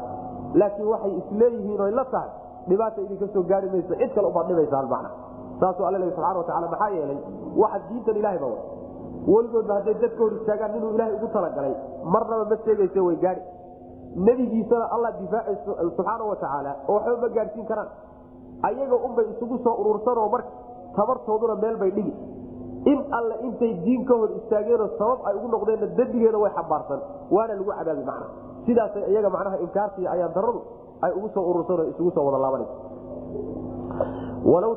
laakiin waxay isleeyihiin oy la tahay dhibaata idinka soo gaari mayso cid kale ubaad dhibaysaan saasuu alla leey subxana watacala maxaa yeelay waxa diintan ilahay ba wa weligoodba hadday dadka hor istaagaan inuu ilaahay ugu talagalay marnaba ma sheegayse way gaadi nebigiisana alla difaaci subxaana wa tacaala oo waxba ma gaadhsiin karaan ayaga unbay isugu soo urursanoo marka tabartooduna meel bay dhigi. In alle intay diin ka hor istaageenoo sabab ay ugu noqdeenna dembigeeda way xambaarsan waana lagu cadaabi macna. Sidaasay iyaga macnaha inkaartii ayaan daradu ay ugu soo urursanoo isugu soo wada laabanaysa. Walow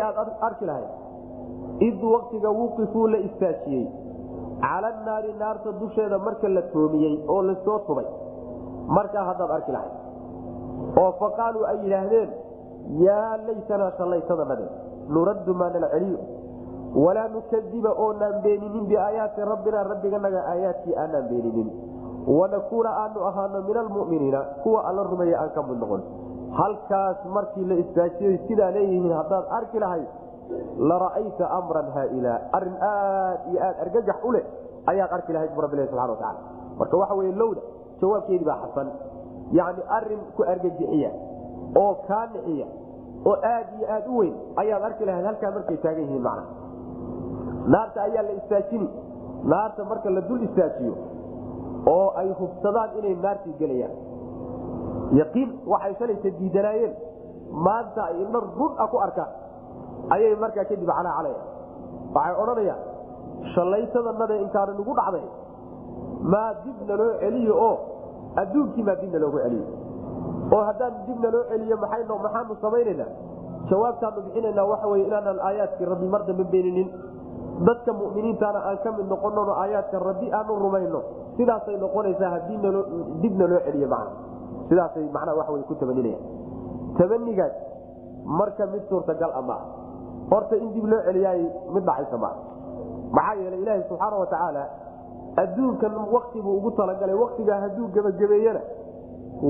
aad arki lahayd id waktiga wuqifuu la istaajiyey cala naari naarta dusheeda marka la toomiyey oo la soo tubay. Markaa haddaad arki lahayd. Oo faqaaluu ay yidhaahdeen yaa laytanaa shallaytadanade nuraddu maanala celiyo walaa nukadiba oonaan beeninin biaayaati rabbina rabbiganaga aayaadkii aanaan beeninin. Wanakuuna aanu ahaano min almuminiina kuwa alla rumeeya aan ka mid noqon halkaas markii la istaajiyey sidaa leeyihiin haddaad arki lahayd lara'ayta amran haaila arrin aad iyo aad argagax u leh ayaad arki lahayd bu rabbilahi subana wataala marka waxa wey lowda jawaabkeedii baa xasan. Yani arrin ku argagixiya oo kaa nixiya oo aad iyo aad u weyn ayaad arki lahayd halkaa markay taagan yihiin macna. Naarta ayaa la istaajini naarta marka la dul istaajiyo oo ay hubsadaan inay naartii gelayaan. Yaqiin waxay shalayta diidanaayeen maanta ay indha run a ku arkaan ayay markaa kadib calacalaya waxay odhanayaan shallaytadanada inkaana nagu dhacday maa dibna loo celiyo oo adduunkii maa loogu celiyo. Oo haddaan dibna loo celiyo maxaanu samaynaynaa? Jawaabtaanu bixinaynaa waxa wey inaanaan aayaadkii rabbi mar dambe beeninin. Dadka muminiintaana aan ka mid noqonono aayaadka rabbi aanu rumayno. Sidaasay noqonaysaa haddii dibna loo celiyo macna. Sidaasay macnaha waxa wey ku tabaninayaan tabanigaas marka mid suurtagal a horta in dib loo celiyaay mid dhacaysa maa maxaa yeelay ilaaha subxaana wa tacaala adduunkan wakti buu ugu talagalay waktigaa hadduu gebagabeeyena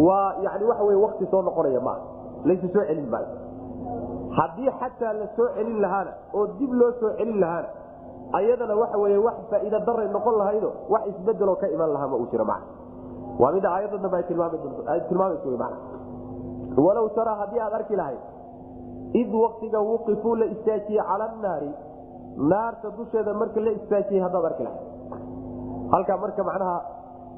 waa yani waxa wey wakti soo noqonaya maa laysu soo celin maayo. Haddii xataa la soo celin lahaana oo dib loo soo celin lahaana ayadana waxa wey wax faa'iida daray noqon lahaydo wax isbedeloo ka iman lahaa ma uu jiro man waa mida aayadda dambe ay tilmaamaysa man walow taraa haddii aad arki lahayd id waktiga wuqifuu la istaajiyey cala naari naarta dusheeda marka la istaajiyey haddaad arki lahayd. Halkaa marka macnaha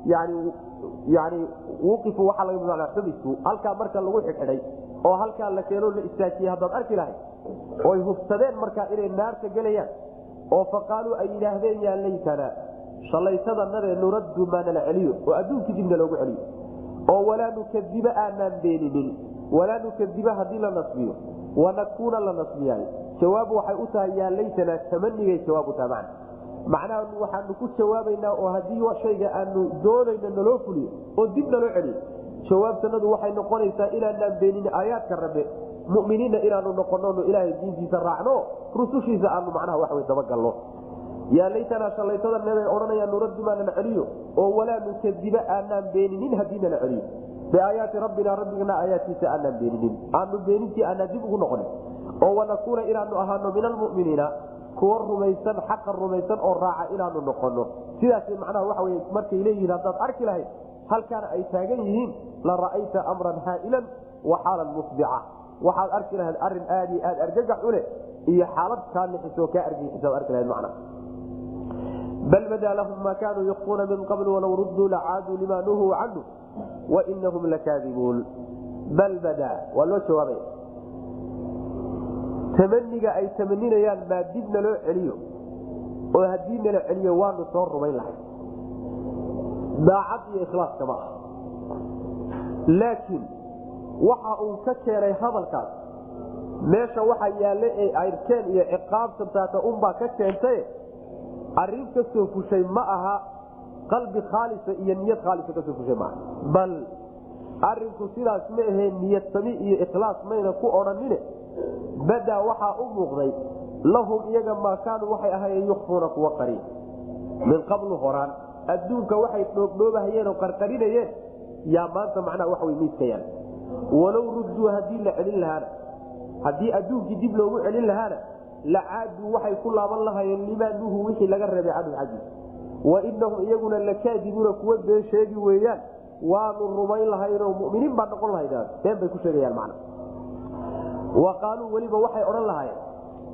yani wuqifu waxaa laga xubisu halkaa marka lagu xidxidhay oo halkaa la keeno la istaajiyey haddaad arki lahayd oy hubsadeen markaa inay naarta gelayaan oo faqaaluu ay yidhaahdeen yaa laytana shallaytadanadee nuraddu maanala celiyo oo adduunkii dibna loogu celiyo oo walaa nukadiba aanaan beeninin walaa nukadiba haddii la nasbiyo wanakuuna la nasbiyaayo jawaab waxay u tahay yaa laytana tamanigay jawaab u tahay man macnaha waxaanu ku jawaabaynaa oo haddii shayga aanu doonayno naloo fuliyo oo dib naloo celiyo jawaabtanadu waxay noqonaysaa inaanaan beenin aayaadka rabbe muminiinna inaanu noqono ilaahay diintiisa raacno rusushiisa aanu macnaha waxw dabagalno. Yaa laytanaa shallaytada nebay odhanayaan nuraddu maanana celiyo oo walaa nukadiba aanaan beeninin haddii nala celiyo biaayaati rabbina rabbigana aayaadkiisa aanaan beeninin aanu beenintii aanaan dib ugu noqonin oo wanakuuna inaanu ahaano min almuminiina kuwa rumaysan xaqa rumaysan oo raaca inaanu noqono sidaas macnaha waxa wey markay leeyihiin haddaad arki lahayd halkaana ay taagan yihiin la ra'ayta amran haa'ilan wa xaalan musbica waxaad arki lahayd arrin aad iyo aad argagax u leh iyo xaalad kaa nixiso kaa argaisaad arki lahayd macna bal badaa lahum ma kaanuu yukuuna min qabl walow rudduu lacaaduu lima nuhuu canhu wainahum lakaadibuun bal badaa waa loo jawaabaya tamaniga ay tamaninayaan maa dib naloo celiyo oo haddii nala celiyo waanu soo rumayn lahay daacad iyo ikhlaaska ma ah laakiin waxa uu ka keenay hadalkaas meesha waxa yaalle ee ayrkeen iyo ciqaabtantaata unbaa ka keentay arrin ka soo fushay ma aha qalbi khaalisa iyo niyad khaalisa ka soo fushay maaha bal arinku sidaas ma aheen niyad sami iyo ikhlaas mayna ku odhanine. Badaa waxaa u muuqday lahum iyaga maa kaanuu waxay ahaayeen yukfuuna kuwa qariin. Min qablu horaan adduunka waxay dhoobdhoobahayeen oo qarqarinayeen yaa maanta macnaha waxa wey miiska yaal. Walow rudduu haddii la celin lahaana haddii adduunkii dib loogu celin lahaana lacaaduu waxay ku laaban lahayeen limaa nuhu wixii laga reebay canhu xaggiisa wainahum iyaguna lakaadibuuna kuwa been sheegi weeyaan waanu rumayn lahaynoo muminiin baa noqon lahayd been bay ku sheegayaan macna. Wa qaaluu weliba waxay odhan lahaayeen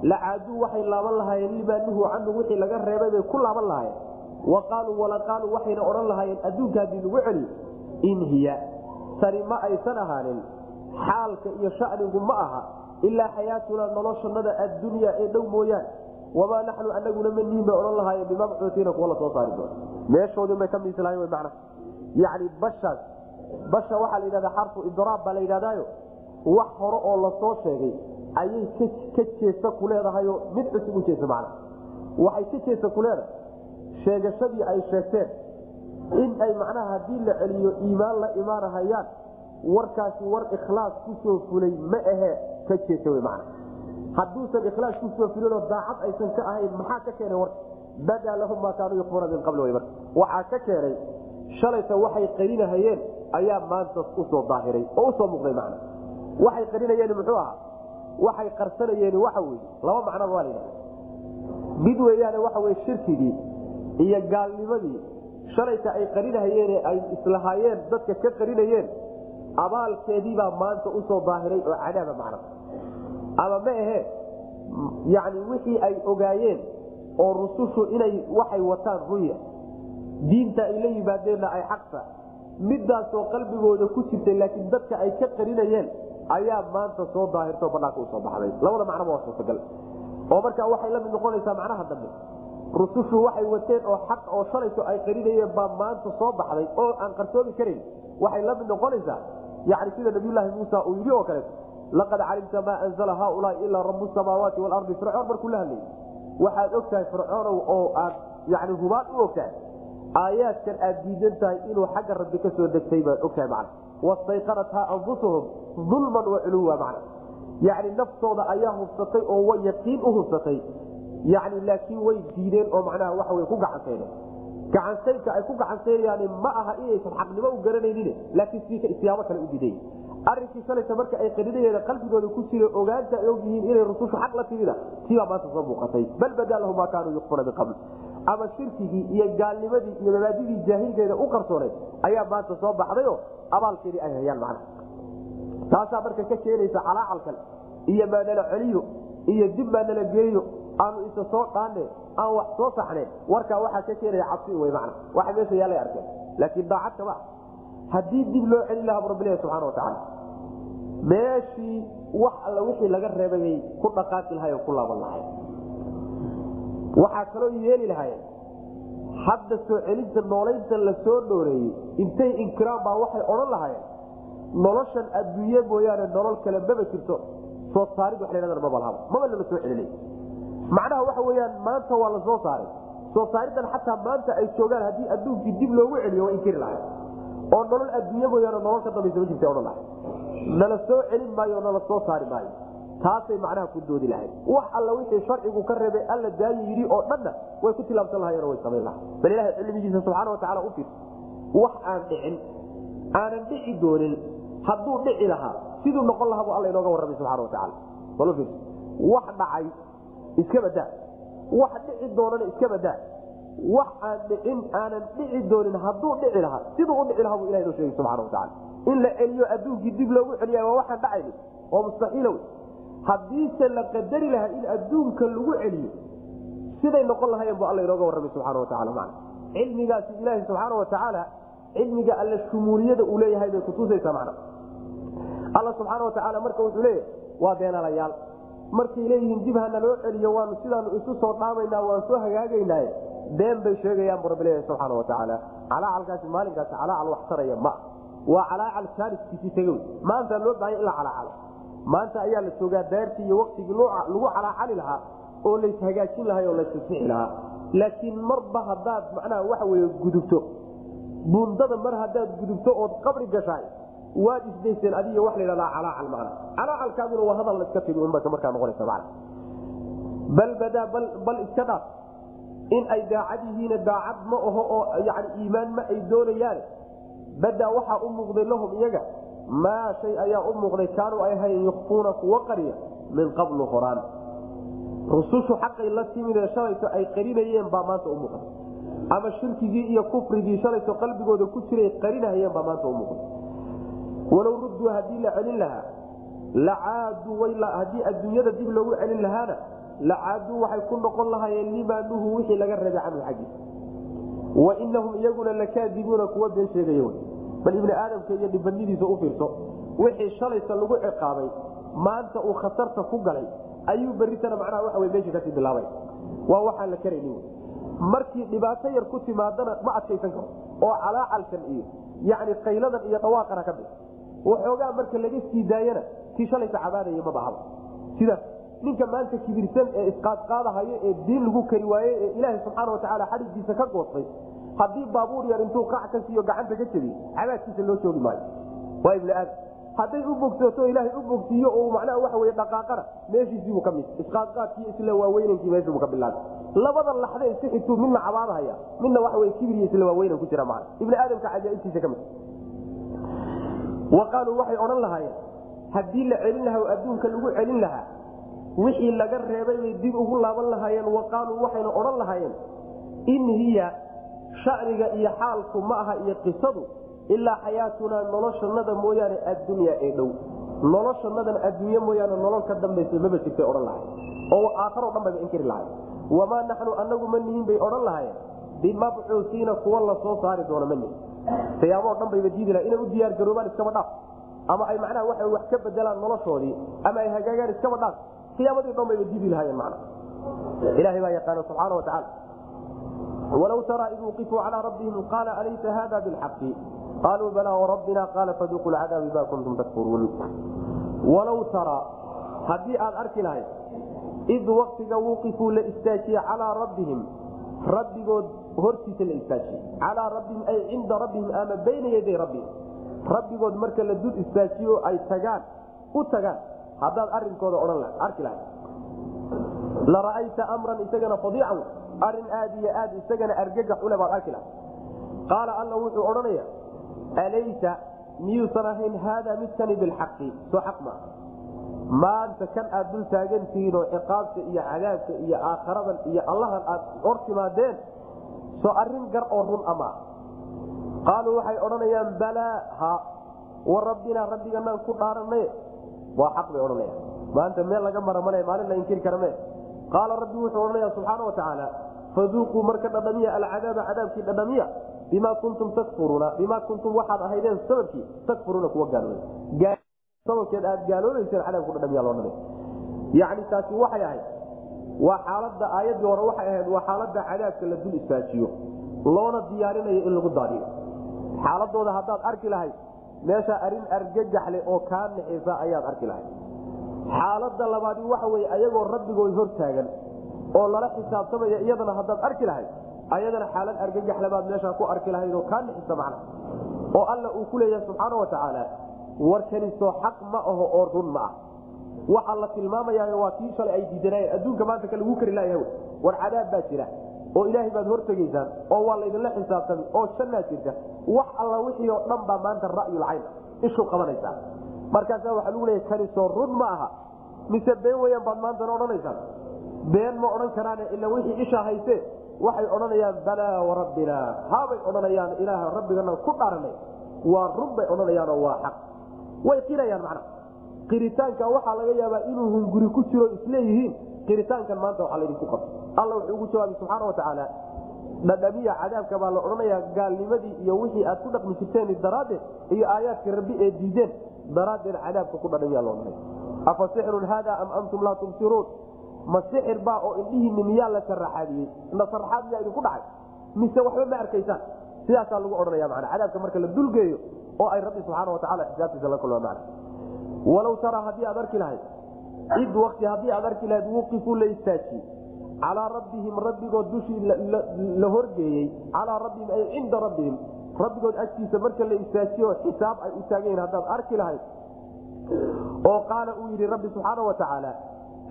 lacaaduu waxay laaban lahaayeen limaa nuhu canhu wixii laga reebay bay ku laaban lahaayeen. Wa qaaluu wala qaaluu waxayna odhan lahaayeen adduunka haddii lagu celiyo in hiya. Tani ma aysan ahaanin xaalka iyo shanigu ma aha ilaa xayaatunaa noloshanada addunya ee dhow mooyaane wamaa naxnu anaguna manihin bay odhan lahaayeen bimabcuutiina kuwa la soo saari doono meeshoodinbay ka miislahayn w mana yani bashaas basha waxaa la yidhahdaa xarfu idraab baa la yidhahdaayo wax hore oo la soo sheegay ayay ka jeesa ku leedahayoo mid cusub u jeesa macna waxay ka jeesa ku leedahay sheegashadii ay sheegteen in ay macnaha haddii la celiyo iimaan la imaanahayaan warkaasi war ikhlaas ku soo fulay ma ahee ka jeesa w man hadduusan ikhlaas ku soo fulinoo daacad aysan ka ahayn maxaa ka keenay warka badaa lahum maa kaanuu yukfuuna min qabli w waxaa ka keenay shalayta waxay qarinahayeen ayaa maanta u soo daahiray oo u soo muuqday man waxay qarinayeen muxuu ahaa? Waxay qarsanayeen waxa weye laba macnaba waa ladhahda mid weeyaane waxa weye shirkigii iyo gaalnimadii shalayta ay qarinahayeen ay islahaayeen dadka ka qarinayeen abaalkeediibaa maanta u soo daahiray oo cadaaba macna ama ma ahe yani wixii ay ogaayeen oo rusushu inay waxay wataan ruya diinta ay la yimaadeenna ay xaqta midaasoo qalbigooda ku jirtay laakiin dadka ay ka qarinayeen ayaa maanta soo daahirtao banaanka u soo baxday. Labada macnaba waa suurtagal oo markaa waxay la mid noqonaysaa macnaha dambe rusushu waxay wateen oo xaq oo shalayto ay qarinayeen baa maanta soo baxday. Oo aan qarsoomi karan waxay la noqonaysaa yani sida nabiyulaahi muusa uu yidhi oo kaleeto laqad calimta maa anzla haaulaai ilaa rabu samaawaati walardi fircoon markuu la hadlayy waxaad og tahay fircoonow oo aad yani hubaan u ogtahay aayaadkan aad diidan tahay inuu xagga rabbi ka soo degtay baad ogtahay man wastayqanathaa anfusuhum ulman waculuwa man yani naftooda ayaa hubsatay oo yaqiin u hubsatay yani laakiin way diideen oo macnaha waxa way ku gacansayneen gacansaynka ay ku gacansaynayaan ma aha inaysan xaqnimo u garanaynin laakiin siyaabo kale u diiday arinkii shalayta marka ay qarinayeen qalbigooda ku jira ogaanta ogyihiin inay rusushu xaq la timida tibaa maanta soo muuqatay. Bal badaa lahu maa kaanuu yukfuna min qabl ama shirkigii iyo gaalnimadii iyo mabaadidii jaahilgeeda u qarsooneed ayaa maanta soo baxdayo abaalkeedii ay hayaan macna taasaa marka ka keenaysa calaacalkan iyo maanala celiyo iyo dib maanala geeyo aanu isa soo dhaane aan wax soo saxneen warkaa waxaa ka keenaya cabsi wy man waxa meesha yaalay arkeen. Laakiin daacad kama haddii dib loo celin lahaa bu rabbilahi subxana watacaala meeshii wax alla wixii laga reebayay ku dhaqaaqi lahay oo ku laaban lahay waxaa kaloo yeeli lahayen hadda soo celinta noolaynta la dhooreeyey intay inkiraan baa waxay odhan lahaayeen. Noloshan adduunye mooyaane nolol kale maba jirto. Soo saarid wa lahadan maba lahaba maba lala soo celinay macnaha waxa weyaan maanta waa la saaray. Soo saaridan xataa maanta ay joogaan haddii adduunkii dib loogu celiyo waa inkiri lahay oo nolol adduunye mooyaane nolol ka dambaysa ma jirta odhan lahay nala soo celin maayo nala soo saari maayo. Taasay macnaha ku doodi lahayd. Wax alla wixii sharcigu ka reebay alla daayi yidhi oo dhanna way ku tilaabsan lahayen way samayn lahay bal ilahay cilmigiisa subxaana watacala u fiir. Wax aan dhicin aanan dhici doonin hadduu dhici lahaa siduu noqon lahaa bu alla inooga warramay subxana watacala bal fiir. Wax dhacay iska badaa wax dhici doonana iska badaa wax aan dhicin aanan dhici doonin hadduu dhici lahaa siduu u dhici lahaa bu ilaha inoo sheegay subxana watacala in la celiyo adduunkii dib loogu celiya waa waxaan dhacayni oo mustaxiilow haddiise la qadari lahaa in adduunka lagu celiyo siday noqon lahayen bu alla inooga warramay subxana watacala man cilmigaasi ilaahi subxaana watacaala cilmiga alla shumuuliyada uu leeyahay bay kutusaysaa macna. Alla subxaana watacaala marka wuxuu leeyahay waa beenalayaal markay leeyihiin dib hana loo celiyo waanu sidaanu isu soo dhaamaynaa waan soo hagaagaynaaye been bay sheegayaan bu rabbileeyahay subxaana watacaala calaacalkaasi maalinkaasi calaacal wax taraya ma. Waa calaacal jaariskiisii tega maanta loo baahanya in la calaacalo maanta ayaa la joogaa daartii iyo waktigii lagu calaacali lahaa oo lays hagaajin lahaa oo laysasixi lahaa. Laakiin marba hadaad macnaha waxa wey gudubto. Buundada mar hadaad gudubto ood qabri gashaay waad isdayseen adiga wa ladhahdaa calaacal macna calaacalkaaguna waa hadal iska timi markaa noqonaysa man bal badaa bal iska dhaaf in ay daacad yihiin daacad ma aho oo yani iimaan ma ay doonayaane badaa waxaa u muuqday lahum iyaga maa shay ayaa u muuqday kaanuu ay ahayn yukfuuna kuwa qariya min qablu horaan rusushu xaqay la timidee shalayto ay qarinayeen baa maanta u muuqda ama shirkigii iyo kufrigii shalayto qalbigooda ku jiray qarinahayeen baa maanta u muuqda walow rudduu haddii la celin lahaa lacaaduu haddii adduunyada dib loogu celin lahaana lacaaduu waxay ku noqon lahaayeen limaa nuhu wixii laga reebay canhu xaggiisa wa inahum iyaguna lakaadibuuna kuwa been sheegay bal ibni aadamka iyo dhibanidiisa u fiirso wixii shalayta lagu ciqaabay maanta uu khatarta ku galay ayuu beritana macnaha waa meesha ka sii bilaabay. Waa waxaan la karayni markii dhibaato yar ku timaadana ma adkaysan karo oo calaacalkan iyo yani qayladan iyo dhawaaqana ka bix waxoogaa marka laga sii daayana kii shalayta cabaadaya ma sidaas ninka maanta kibirsan ee isqaadqaadahayo ee diin lagu kari waaye ee ilaaha subxaana watacaala xadhigiisa ka goostay haddii baabuur yar intuu qac ka siiyo gacanta ka jabiy cabaadkiisa loo joogi maayo. Waa ibni aadam. Hadday u bogsooto ilaahay u bogsiiyo oo macnaha waxa wey dhaqaaqana meeshiisiibuu ka mid. Isqaadqaadkii isla waaweynankii meeshiibuu ka bilaabay. Labada laxde isi xituu midna cabaadahaya midna waxa wey kibir iyo isla waaweynan ku jira macna. Ibni aadamka cajaaibtiisa ka mid. Wa qaaluu waxay odhan lahaayeen haddii la celin lahaa oo adduunka lagu celin lahaa wixii laga reebay bay dib ugu laaban lahaayeen wa qaaluu waxayna odhan lahaayeen in hiya shaniga iyo xaalku ma aha iyo qisadu ilaa xayaatunaa noloshanada mooyaane addunya ee dhow. Noloshanadan adduunye mooyaane nolol ka dambaysa maba jirtay odhan lahay oo aakharo dhan bayba inkiri lahay wamaa naxnu anagu ma nihin bay odhan lahayen bimabcuusiina kuwa la soo saari doono ma nihin. Qiyaamo o dhan bayba diidi laha inay u diyaar garoobaan iskaba dhaaf. Ama ay macnaha waxa wax ka bedelaan noloshoodii. Ama ay hagaagaan iskaba dhaaf qiyaamadii dhan bayba diidi lahayen macna. Ilahay baa yaqaana subxaana wa tacaala. Walow taraa id wuqifuu calaa rabbihim qaala alaysa hada bilxaqi? Qaaluu balaa warabbina qaala faduuqu lcadaab bima kuntum takfuruun. Walow taraa haddii aad arki lahayd id waktiga wuqifuu la istaajiyey calaa rabbihim rabbigood hortiisa la istaajiyey calaa rabbihim ay cinda rabbihim ama bayna yaday rabbihim. Rabbigood marka la dul istaajiyo ay tagaan u tagaan haddaad arinkooda odhan arki lahayd. La ra'ayta amran isagana fadiican arrin aad iyo aad isagana argagax ule baad arki lahayd. Qaala alla wuxuu odhanaya alaysa miyuusan ahayn haada midkani bilxaqi? Soo xaq maa maanta kan aad dul taagantihiin oo ciqaabta iyo cadaabka iyo aakharadan iyo allahan aad hor timaadeen soo arrin gar oo run ama qaaluu waxay odhanayaan balaa ha. Wa rabbiganaan ku dhaaranay waa xaq bay odhanayaan maanta meel laga mara male maalin la inkiri kara me qaala rabbi wuxuu odhanaya subxaana wa tacaala faduuquu marka dhadhamiya alcadaaba cadaabkii dhadhamiya bima kuntum takfuruuna bimaa kuntum waxaad ahaydeen sababkii takfuruuna kuwa gaalooba sababkeed aad gaaloobayseen cadaabku dhadhamiya loo dhamay yacni taasi waxay ahayd waa xaaladda aayaddii hore waxay ahayd waa xaaladda cadaabka la dul istaajiyo loona diyaarinayo in lagu daadiyo. Xaaladooda haddaad arki lahayd meesha arrin argagaxle oo kaa nixisa ayaad arki lahayd. Xaaladda labaadi waxa weye ayagoo rabbigood hor taagan oo lala xisaabtamaya iyadana haddaad arki lahayd ayadana xaalad argagaxle baad meeshaa ku arki lahayd oo kaa nixisa macna. Oo alla uu ku leeyahay subxaana wa tacaala warkanisoo xaq ma aho oo run ma ah. Waxaa la tilmaamayaa waa kii shalay ay diidanayeen adduunka maanta ka lagu kari layaha war cadaab baa jira oo ilaahay baad hortegaysaan oo waa laydinla xisaabtami oo jannaa jirta wax alla wixii oo dhan baa maanta ra'yulcayn ishu qabanaysaa. Markaasaa waxaa lagu leeya kanisoo run ma aha. Mise been weyaan baad maantana odhanaysaan? Been ma odhan karaane ila wixii isha hayse? Waxay odhanayaan balaa warabbina haabay odhanayaan ilaah rabbigana ku dhaaranay waa run bay odhanayaanoo waa xaq. Way qirayaan macna. Qiritaanka waxaa laga yaabaa inuu hunguri ku jiro isleeyihiin qiritaankan maanta waxaa laydinku qabta alla wuxuu ugu jawaabi subxaana wa tacaala dhadhamiya cadaabka baa la odhanayaa gaalnimadii iyo wixii aad ku dhaqmi jirteen daraaddeed iyo aayaadka rabbi ee diideen daraaddeed cadaabka ku dhadhamiyaa loo dhanay afa sixrun haada am antum laa tubsiruun ma sixir baa oo indhihiinni miyaa la saraxaadiyey na saraxaad miyaa idinku dhacay? Mise waxba ma arkaysaan? Sidaasaa lagu odhanaya mana cadaabka marka la dulgeeyo oo ay rabbi subxaana wa tacala xisaabtiisa la kulma mana walow taraa haddii aad arki lahayd id wakti haddii aad arki lahayd wuqifuu la istaajiyey calaa rabbihim rabbigood dushii la horgeeyey. Calaa rabbihim ay cinda rabbihim. Rabbigood agtiisa marka la istaajiyo xisaab ay u taagayiin haddaad arki lahayd. Oo qaala uu yidhi rabbi subxaana wa tacaala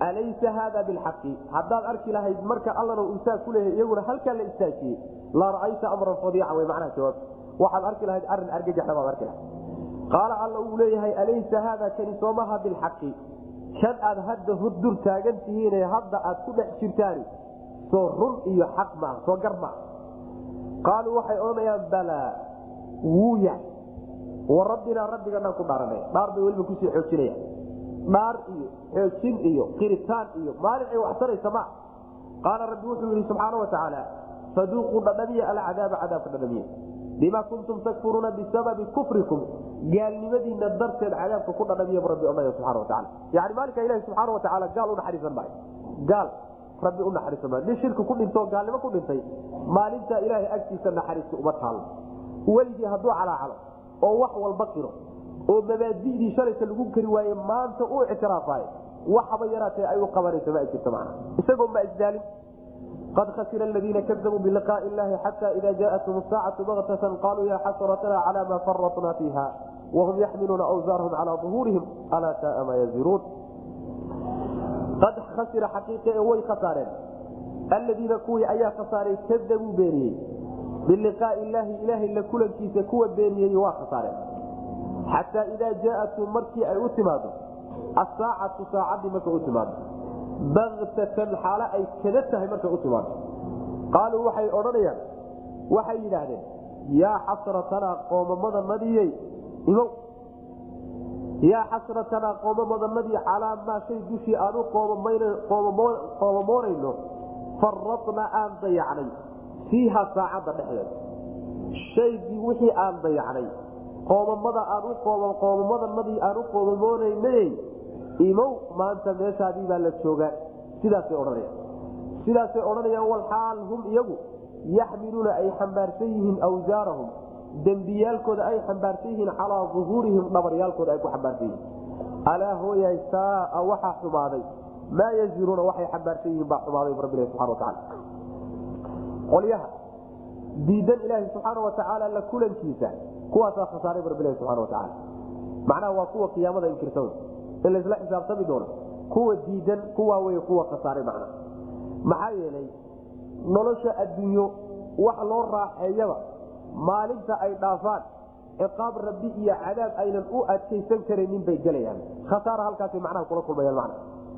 alaysa haada bilxaqi? Haddaad arki lahayd marka allana uu saa ku leeyahay iyaguna halkaa la istaajiyey. La ra'ayta amran fadiica way macnaha jawaab. Waxaad arki lahayd arrin argagaxna baad arki lahayd. Qaala alla uu leeyahay alaysa haada kani soomaha bilxaqi kan aad hadda dur taagan tihiine hadda aad ku dhex jirtaani soo run iyo xaq maaha soo gar maaha qaaluu waxay odhanayaan balaa wuu yahay. Wa rabbinaa rabbiganaan ku dhaaranay dhaar bay weliba ku sii xoojinaya dhaar iyo xoojin iyo qiritaan iyo maalin ay waxtaraysa maa qaala rabbi wuxuu yidhi subxaana wa tacaala faduuquu dhadhamiya alcadaaba cadaabka dhadhamiya bima kuntum takfuruuna bisababi kufrikum gaalnimadiina darteed cadaabka ku dhadhamiya rabbi odhanaya subana wataala yani maalinka ilahi subxaana watacaala gaal unaxariisan maayo gaal rabbi u naxariisan maayo nin shirki ku dhintoo gaalnimo ku dhintay maalintaa ilaahay agtiisa naxariista uma taallo weligii hadduu calaacalo oo wax walba qiro oo mabaadidii shalayka lagu keri waaye maanta u ictiraafayo waxaba yaraatee ay u qabanayso ma jirto mana isagoo ma isdaalin qad khasira aladiina kadabuu biliqaai illahi xata ida jaatum saacatu baktatan qaluu ya xasratna cala ma faratna fiiha wahum yaxmiluuna awsaarahum cala uhuurihim alaa saaa ma yaziruun qad khasira xaqiiqe ee way khasaareen alladiina kuwii ayaa khasaaray kadabuu beeniyey biliqaai illaahi ilaahay la kulankiisa kuwa beeniyey waa khasaareen xataa idaa jaatum markii ay u timaado asaacatu saacadii markay u timaado baktatan xaalo ay kada tahay markay u qaaluu waxay odhanayaan waxay yidhaahdeen yaa xasratanaa qoomamadanadiyey imow yaa xasratanaa qoomamadanadii calaa maa shay dushii aan u qoomamoonayno faradna aan dayacnay fiiha saacadda dhexdeeda. Shaygii wixii aan dayacnay qoomamada aan u qoomamadanadii aan u qoomamoonayna imow maanta meeshaadii baa la joogaa sidaasay odhanayaan. Sidaasay odhanayaan walxaal hum iyagu yaxmiluuna ay xambaarsan yihiin awsaarahum. Dembiyaalkooda ay xambaarsan yihiin calaa uhuurihim dhabaryaalkooda ay ku xambaarsan yihiin. Alaa hooyahay saaa waxaa xumaaday. Maa yaziruuna waxay xambaarsan yihiin baa xumaaday rabbilah subana wataala qolyaha diidan ilaaha subxaana watacaala la kulankiisa kuwaasaa khasaaray rabbilahi subana watacaala macnaha waa kuwa qiyaamada inkirsan in laysla xisaabtami doono. Kuwa diidan kuwaa wey kuwa khasaaray macna. Maxaa yeelay nolosha adduunyo wax loo raaxeeyaba maalinta ay dhaafaan ciqaab rabbi iyo cadaab aynan u adkaysan karaynin bay gelayaan. Khasaara halkaasay macnaha kula kulmayaan macna.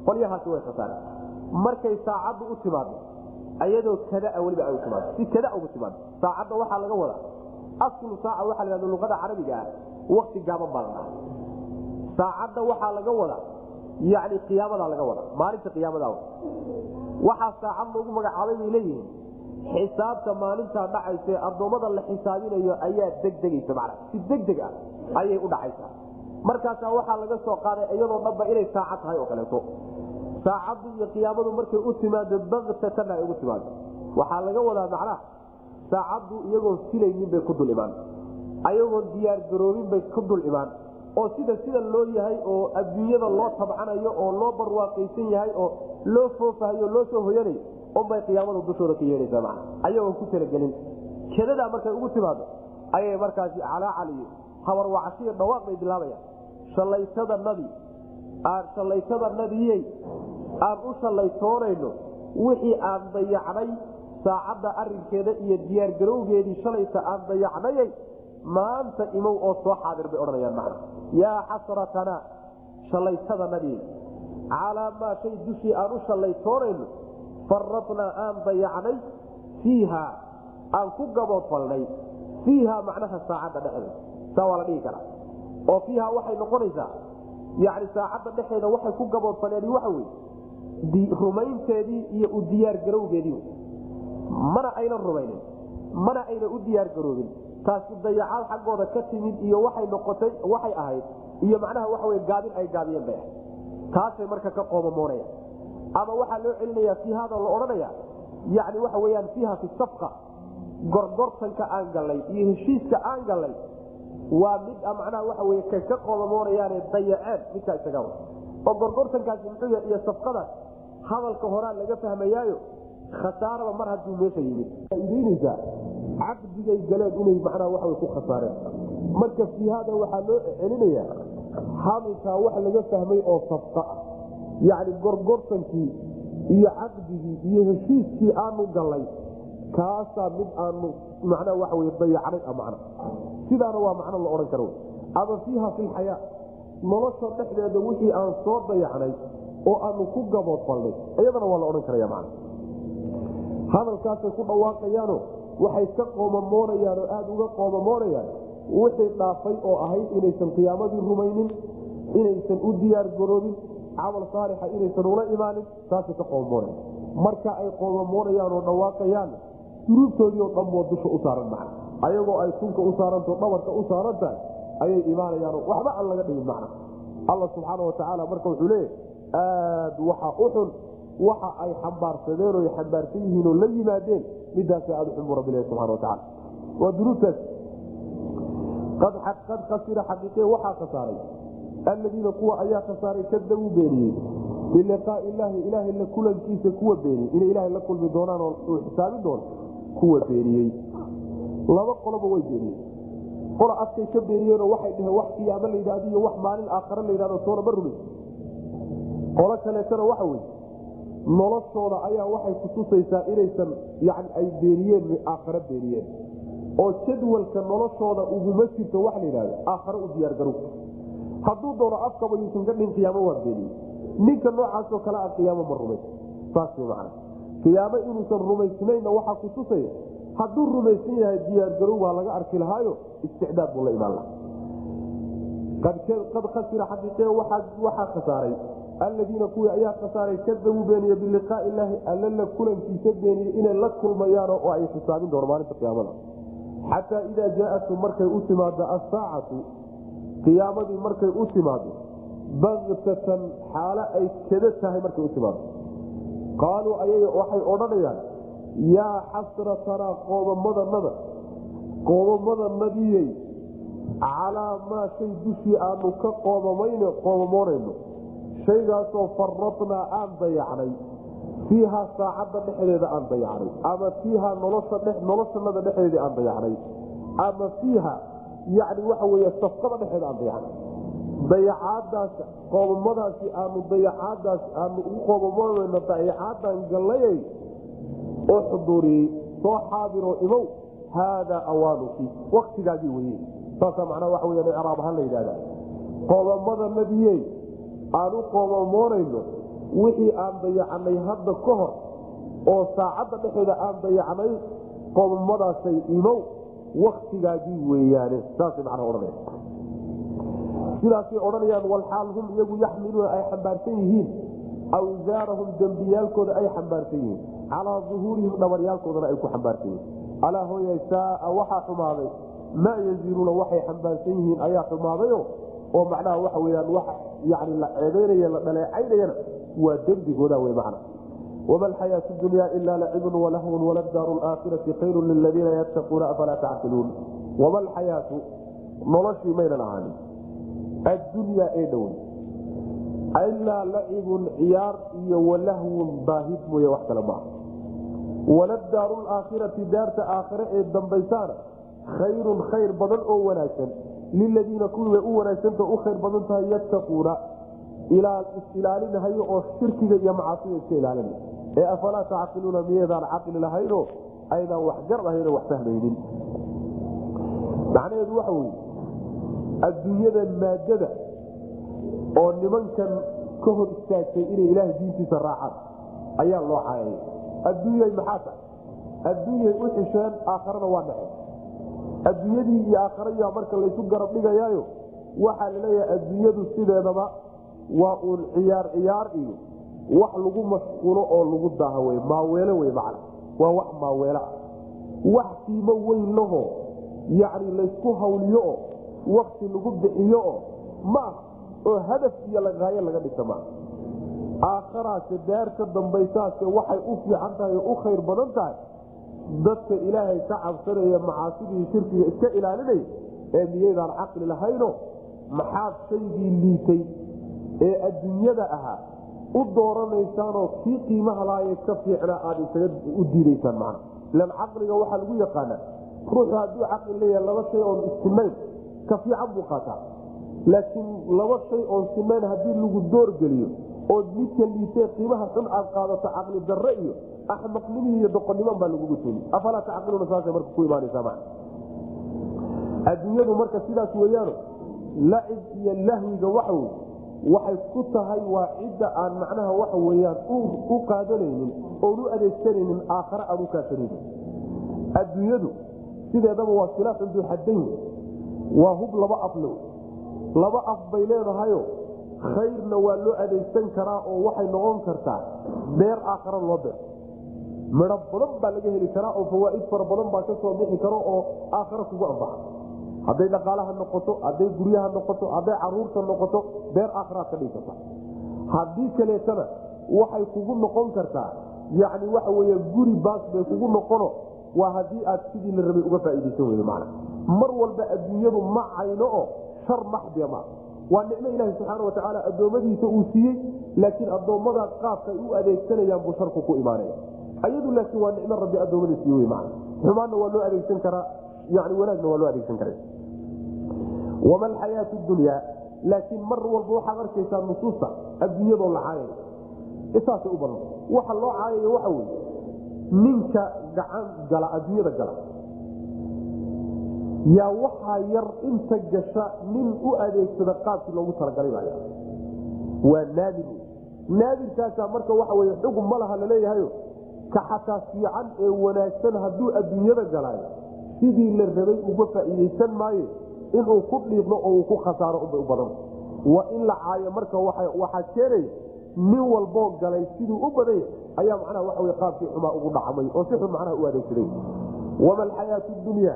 Qolyahaasi way khasaareen markay saacaddu u timaado ayadoo kadaa weliba ay u timaado si kada ugu timaado saacadda waxaa laga wadaa. Aslu saaca waxaa la hahda luqada carabiga ah wakti gaaban baa la dhaha saacadda waxaa laga wadaa. Yani qiyaamadaa laga wadaa. Maalinta qiyaamadaa waxaa saacad loogu magacaabay bay leeyihiin. Xisaabta maalintaa dhacaysa ee addoommada la xisaabinayo ayaa degdegaysa macna si degdeg ah ayay u dhacaysaa. Markaasaa waxaa laga soo qaaday iyadoo dhanba inay saacad tahay oo kaleeto. Saacaddu iyo qiyaamadu markay u timaado baktatan ay ugu timaado waxaa laga wadaa macnaha saacaddu iyagoon filaynin bay ku dul imaan. Ayagoon diyaargaroobin bay ku dul imaan oo sida sida loo yahay oo adduunyada loo tabcanayo oo loo barwaaqaysan yahay oo loo foofahayo loo soo hoyanayo unbay qiyaamadu dushooda ka yeedhaysaa man ayagoon ku talagelin. Kedadaa markay ugu timaado ayay markaasi calaacaliyo habarwacashiyo dhawaaq bay bilaabayaan shallaytadanadii aan shallaytadanadiyey aan u shallaytoonayno wixii aan dayacnay saacadda arinkeeda iyo diyaargarowgeedii shalayta aan dayacnayay maanta imow oo soo xaadir bay odhanayaan macna yaa xasratana shallaytadanadii calaa maa shay dushii aan u shallaytoonayno faradnaa aan dayacnay fiiha aan ku gaboodfalnay fiiha macnaha saacadda dhexdeeda saa waa la dhihi karaa. Oo fiiha waxay noqonaysaa yani saacadda dhexeeda waxay ku gaboodfaleen waxa wey rumaynteedii iyo u diyaargarowgeedii mana aynan rumaynin mana ayna u diyaargaroobin taasi dayacaad xaggooda ka timid iyo waxay noqotay waxay ahayd iyo macnaha waxa gaabin ay gaabiyeen bay ahayd. Taasay marka ka qoomamoonaya ama waxaa loo celinaya fiihada la odhanaya yani waxa weyaan fiiha fi gorgortanka aan gallay iyo heshiiska aan gallay waa mid macnaha waxa wey kay ka qoomamoonayaane dayaceen midkaa isaga oo gorgortankaasi muxuu yahay iyo safqadaas hadalka horaa laga fahmayaayo khasaarada mar hadduu meesha yimid caqdigay galeen inay macnaha waxa ku khasaareen. Marka fiihaada waxaa loo celinaya hadalkaa wax laga fahmay oo safqa ah yacni gorgortankii iyo caqdigii iyo heshiiskii aanu gallay kaasaa mid aanu macnaha waxa dayacnay a macna sidaana waa macno la odhan karo. Ama fiiha fi nolosha dhexdeeda wixii aan soo dayacnay oo aanu ku gaboodfalnay iyadana waa la odhan karaya man hadalkaasay ku dhawaaqayaano waxay ka qoomamoonayaan oo aada uga qoomamoonayaan wixii dhaafay oo ahayd inaysan qiyaamadii rumaynin inaysan u diyaar garoobin camal saalixa inaysan ula imaanin taasay ka qoomamoonaya marka ay qoomamoonayaan oo dhawaaqayaan duruubtoodii oo dhanboo dusha u saaran maca ayagoo ay sunka u saaranto dhabarka u saaran tahay ayay imaanayaan waxba aan laga dhigin macna. Alla subxaana watacaala marka wuxuu leeyahy aad waxa u xun waxa ay xambaarsadeen o xambaarsan yihiin oo la yimaadeen midaasa aad uxun bu rabbilahi subana wataala waa dunuubtaas qad khasira xaqiiqe waxaa khasaaray alladiina kuwa ayaa khasaaray kadabuu beeniyey. Biliqaai illaahi ilaahay la kulankiisa kuwa beeniyey. Inay ilaahay la kulmi doonaan oo uu xisaabin doono kuwa beeniyey. Laba qoloba way beeniyeen. Qola afkay ka beeniyeenoo waxay dhaheen wax qiyaamo la yidhahdo iyo wax maalin aakhare la yidhahdo soona ma rumaysa qolo kaleetana waxa weye noloshooda ayaa waxay kutusaysaa inaysan ay beeniyeen aakhare beeniyeen. oo jadwalka noloshooda uguma jirto wax la yidhahdo aakhare u diyaargarow hadduu doono afkaba yuusan ka dhin qiyaamo waa beeniyey ninka noocaasoo kale ah qiyaamo ma rumays saas way macana qiyaamo inuusan rumaysnaynna waxaa kutusaya hadduu rumaysan yahay diyaargarow waa laga arki lahaayo isticdaad buu la imaan laha qad khasira xaqiiqe waxaa khasaaray alladiina kuwii ayaa khasaaray kadabuu beeniye biliqaai illaahi alla la kulankiisa beeniyey inay la kulmayaan oo ay xisaabin doono maalinta qiyaamada. Xataa idaa jaaatu markay u timaado asaacatu qiyaamadii markay u timaado baktatan xaalo ay kada tahay markay u timaado qaaluu ayaga waxay odhanayaan yaa xasratanaa qoomamadannada qoomamadannadiyey calaa maa shay dushii aanu ka qoomamayne qoomamoonayno shaygaasoo faradnaa aan dayacnay fiihaa saacadda dhexdeeda aan dayacnay ama fiihaa noloshanada dhexdeeda aan dayacnay ama fiiha yani waxa wey safqada dhexeeda aan dayacnay dayacaadaas qoomamadaasi aanu dayacaadaas aanu ugu qoomamoonayno dayacaadan gallayay oo soo xaadiroo imow haadaa awaanuki waktigaagii weye saasaa macnaha waxa weya icraab ahaan la yidhahda qoomamadannadiyey aan u qoomamoonayno wixii aan dayacanay hadda ka hor oo saacadda dhexeeda aan dayacnay qoomamadaasay imow waktigaagii weeyaane. Saasay macnaha odhanaya sidaasay odhanayaan walxaal hum iyagu yaxmiluuna ay xambaarsan yihiin. Awsaarahum dembiyaalkooda ay xambaarsan yihiin. Calaa duhuurihim dhabaryaalkoodana ay ku xambaarsan yihiin. Alaa hooya saaa waxaa xumaaday. Maa yaziruuna waxay xambaarsan yihiin ayaa xumaadayo oo macnaha waxa weyaan wax yani la ceebeynaya la dhaleecaynayana waa dembigooda wey macna. wama alxayaatu dunya ila lacibun walahwun waladaaru laakhirati khayrun liladiina yattaquuna afalaa tacqiluun wama alxayaatu noloshii maynan ahaanin addunyaa ee dhown ilaa lacibun ciyaar iyo walahwun daahid mooye wax kale maaha waladaaru laakhirati daarta aakhire ee dambaysaana khayrun khayr badan oo wanaagsan liladiina kuwii way u wanaagsanta u khayr badan tahay yattaquuna is-ilaalinahayo oo shirkiga iyo macaasida iska ilaalinay ee afalaa tacqiluuna miyeedaan caqli lahaynoo aydaan waxgar ahaynoo wax fahmaynin macnaheedu waxa weye adduunyada maadada oo nimankan ka hor istaagtay inay ilaahay diintiisa raacaan ayaa loo caayay adduunyay maxaa tahay adduunyay u xisheen aakharana waa dhaceen adduunyadii iyo aakharayaa marka laysu garab dhigayaayo waxaa la leeyahay adduunyadu sideedaba waa uun ciyaar ciyaar iyo wax lagu mashquulo oo lagu daaha wey maaweelo wey macna waa wax maaweelo ah wax qiimo weyn laho yacni laysku hawliyo oo wakti lagu bixiyo oo maah oo hadaf iyo lagaayo laga dhigta maa aakharaase daar ka dambaysaase waxay u fiican tahay oo u khayr badan tahay dadka ilaahay ka cabsanaya macaasidii shirkiga iska ilaalinaya ee miyaydaan caqli lahayno maxaad shaygii liitay ee adduunyada ahaa u dooranaysaanoo kii qiimaha laaye ka fiicna aad isaga u diidaysaan macna. Ilan caqliga waxaa lagu yaqaanaa ruuxu hadduu caqli leeyahay laba shay oon isinayn ka fiican buu qaataa. Laakiin laba shay oon sinayn haddii lagu doorgeliyo ood midka liitee qiimaha xun aad qaadato caqli darre iyo axmaqnimii iyo doqonniman baa lagugu tuli afalaa tacqiluuna saasay marka ku imaanaysaa macna adduunyadu marka sidaas weeyaano lacib iyo lahwiga waxa wey waxay ku tahay waa cidda aan macnaha waxa weyaan u qaadanaynin oon u adeegsanaynin aakhare aan u kaasanayn adduunyadu sideedaba waa silaaxun duu xadayn waa hub laba aflow laba af bay leedahayo khayrna waa loo adeegsan karaa oo waxay noqon kartaa beer aakhara loo beer midho badan baa laga heli karaa oo fawaaid fara badan baa ka soo bixi karo oo aakhare kugu anfaca hadday dhaqaalaha noqoto hadday guryaha noqoto hadday carruurta noqoto beer aakhiraad ka dhigi karta. Haddii kaleetana waxay kugu noqon kartaa yani waxa wey guri baas bay kugu noqono waa haddii aad sidii la rabay uga faaiidaysan weydo man mar walba adduunyadu ma cayno oo shar maxdiya ma waa nicmo ilaahi subxaana watacaala addoommadiisa uu siiyey laakiin addoommada qaabkay u adeegsanayaan buu sharku ku imaanaya ayadu laakiin waa nicmo rabbi addoommada siiye man xumaanna waa loo adeegsan karaa yani wanaagna waa loo adeegsan kara wama alxayaatu dunya laakiin mar walba waxaad arkaysaa nusuusta adduunyadoo la caayay. Isaasay u badan. Waxa loo caayayo waxa wey ninka gacan gala adduunyada gala. Yaa waxaa yar inta gasha nin u adeegsada qaabkii loogu talagalay baa waa naadir. Naadirkaasaa marka waxa wey xugum ma laha laleeyahayo ka xataa fiican ee wanaagsan hadduu adduunyada galaayo sidii la rabay uga faa'iidaysan maaye inuu ku dhiiqdo oo uu ku khasaaro ubay u badan. Waa in la caayo marka waxaa keenaya nin walboo galay siduu u badanya ayaa macnaha waxa wey qaabkii xumaa ugu dhacmay oo si xun macnaha u adeegsaday. Wama alxayaatu dunya?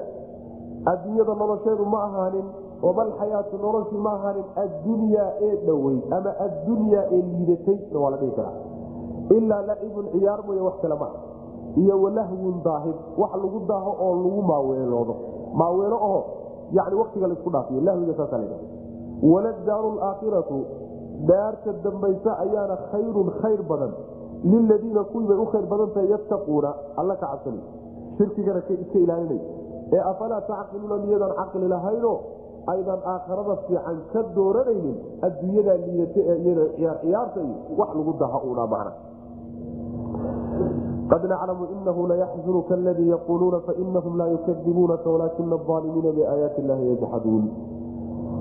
Adduunyada nolosheedu ma ahaanin wama alxayaatu noloshii ma ahaanin addunyaa ee dhoweyd ama addunyaa ee liidatay waa la dhihi karaa ilaa lacibun ciyaar mooye wax kale maa iyo walahwun daahib wax lagu daaho oo lagu maaweeloodo. Maaweelo oho yani waktiga la isku dhaafiyo lahwiga saasa la waladaaru laakhiratu daarta dambaysa ayaana khayrun khayr badan. Liladiina kuwiibay u khayr badan tahay yattaquuna alla ka cabsani. Shirkigana iska ilaalinay. Ee afalaa tacqiluuna miyadaan caqli lahayno aydan aakharada fiican ka dooranaynin? Adduunyadaa liidata ee iyada ciyaarta iyo wax lagu daha uuna macna qad naclamu inahu layaxzunka aladii yaquuluuna fainahum laa yukadibuunaka walaakina aalimiina biaayaati illahi yajxaduun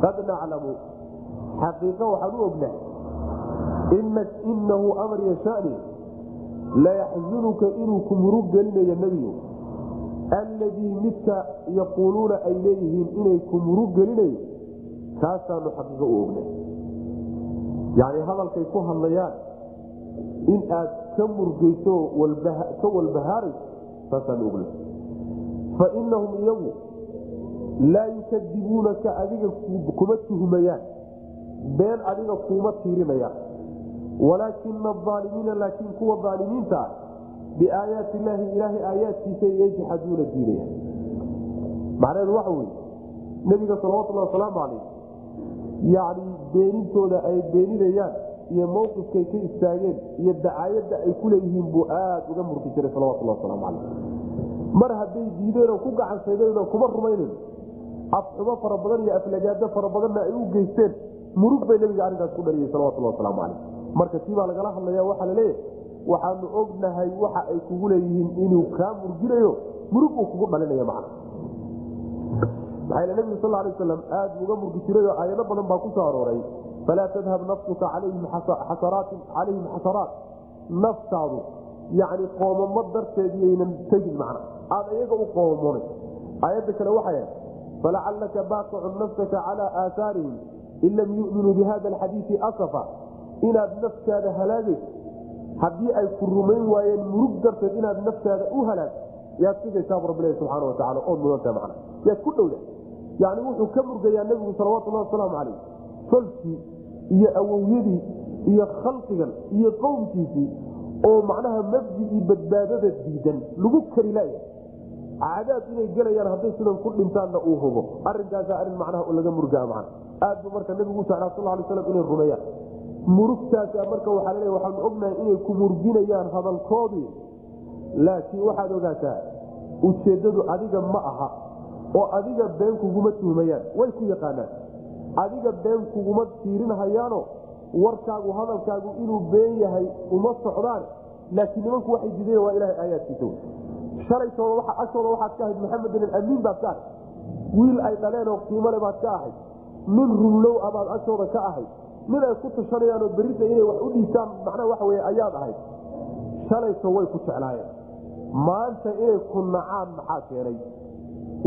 qad naclamu xaqiiqa waxaan u ognahay inahu amar yashani layaxzunuka inuu ku murug nebigu alladii midka yaquuluuna ay leeyihiin inay ku murug kaasaanu xaqiiqo u ognay yani hadalkay ku hadlayaan in aad ka murgayso ka walbahaarayso saasaanu ognay fa inahum iyagu laa yukadibuunaka adiga kuma tuhmayaan been adiga kuuma tiirinayaan walaakina aalimiina laakiin kuwa aalimiinta biaayaati illaahi ilaahay aayaadkiisa yajxaduuna diinaya macnaheedu waxa weye nebiga salawatullahi wasalaamu calayh yacni beenintooda ay beeninayaan iyo mawqifkay ka istaageen iyo dacaayadda ay ku leeyihiin buu aada uga murki jiray salawatullahi wasalaamu calayh. Mar hadday diideenoo ku gacansaydeenoo kuma rumaynayn afxumo fara badan iyo aflagaado fara badanna ay u geysteen. Murug bay nebiga arrinkaas ku dhaliyey salawatullahi wasalaamu calayh. Marka tii baa lagala hadlaya waxaa la leeyahay waxaanu ognahay waxa ay kugu leeyihiin inuu kaa murginayo murug uu kugu dhalinaya macna. Maxaa nebigu sal lay waslam aad uga murgi jirayoo aayado badan baa ku soo arooray falaa tadhab nafsuka calayhim xasaraat naftaadu yani qoomamo darteed yaynan tegin macna aad iyaga u qoomamoonay aayadda kale waxay ahayd falacalaka baaqicun nafsaka calaa aahaarihim in lam yuminuu bihada alxadiisi asafa inaad naftaada halaagayso haddii ay ku rumayn waayeen murug darteed inaad naftaada u halaag yaad sigaysaab rabbilahi subxaana wataala ood mudantaha macna yaad ku dhowda yani wuxuu ka murgayaa nebigu salawatullahi wasalaamu calayh tolkii iyo awowyadii iyo khalqigan iyo qowmkiisii oo macnaha mabdigii badbaadada diidan lagu kari laaya. Cadaab inay gelayaan hadday sidan ku dhintaanna uu hubo. Arinkaasa arrin macnaha laga murgaa aad buu marka nebigu u jeclaa sal lay slam inay rumeeyaan. Murugtaasa marka waxaa laleeya waxaanu ognahay inay ku murginayaan hadalkoodii. Laakiin waxaad ogaataa ujeeddadu adiga ma aha oo adiga been kuguma tuhmayaan. Way ku yaqaanaan adiga been kuguma tiirinhayaano warkaagu hadalkaagu inuu been yahay uma socdaan. Laakiin nimanku waxay diideen waa ilahay aayaadkiisa. Shalaytooda agtooda waxaad ka ahayd maxamedin amiin baad ka ahayd. Wiil ay dhaleenoo qiimole baad ka ahayd. Nin rumlow abaad agtooda ka ahayd. Nin ay ku tashanayaanoo berita inay wax u dhiistaan macnaha waxa wey ayaad ahayd. Shalayto way ku jeclaayeen. Maanta inay ku nacaan maxaa keenay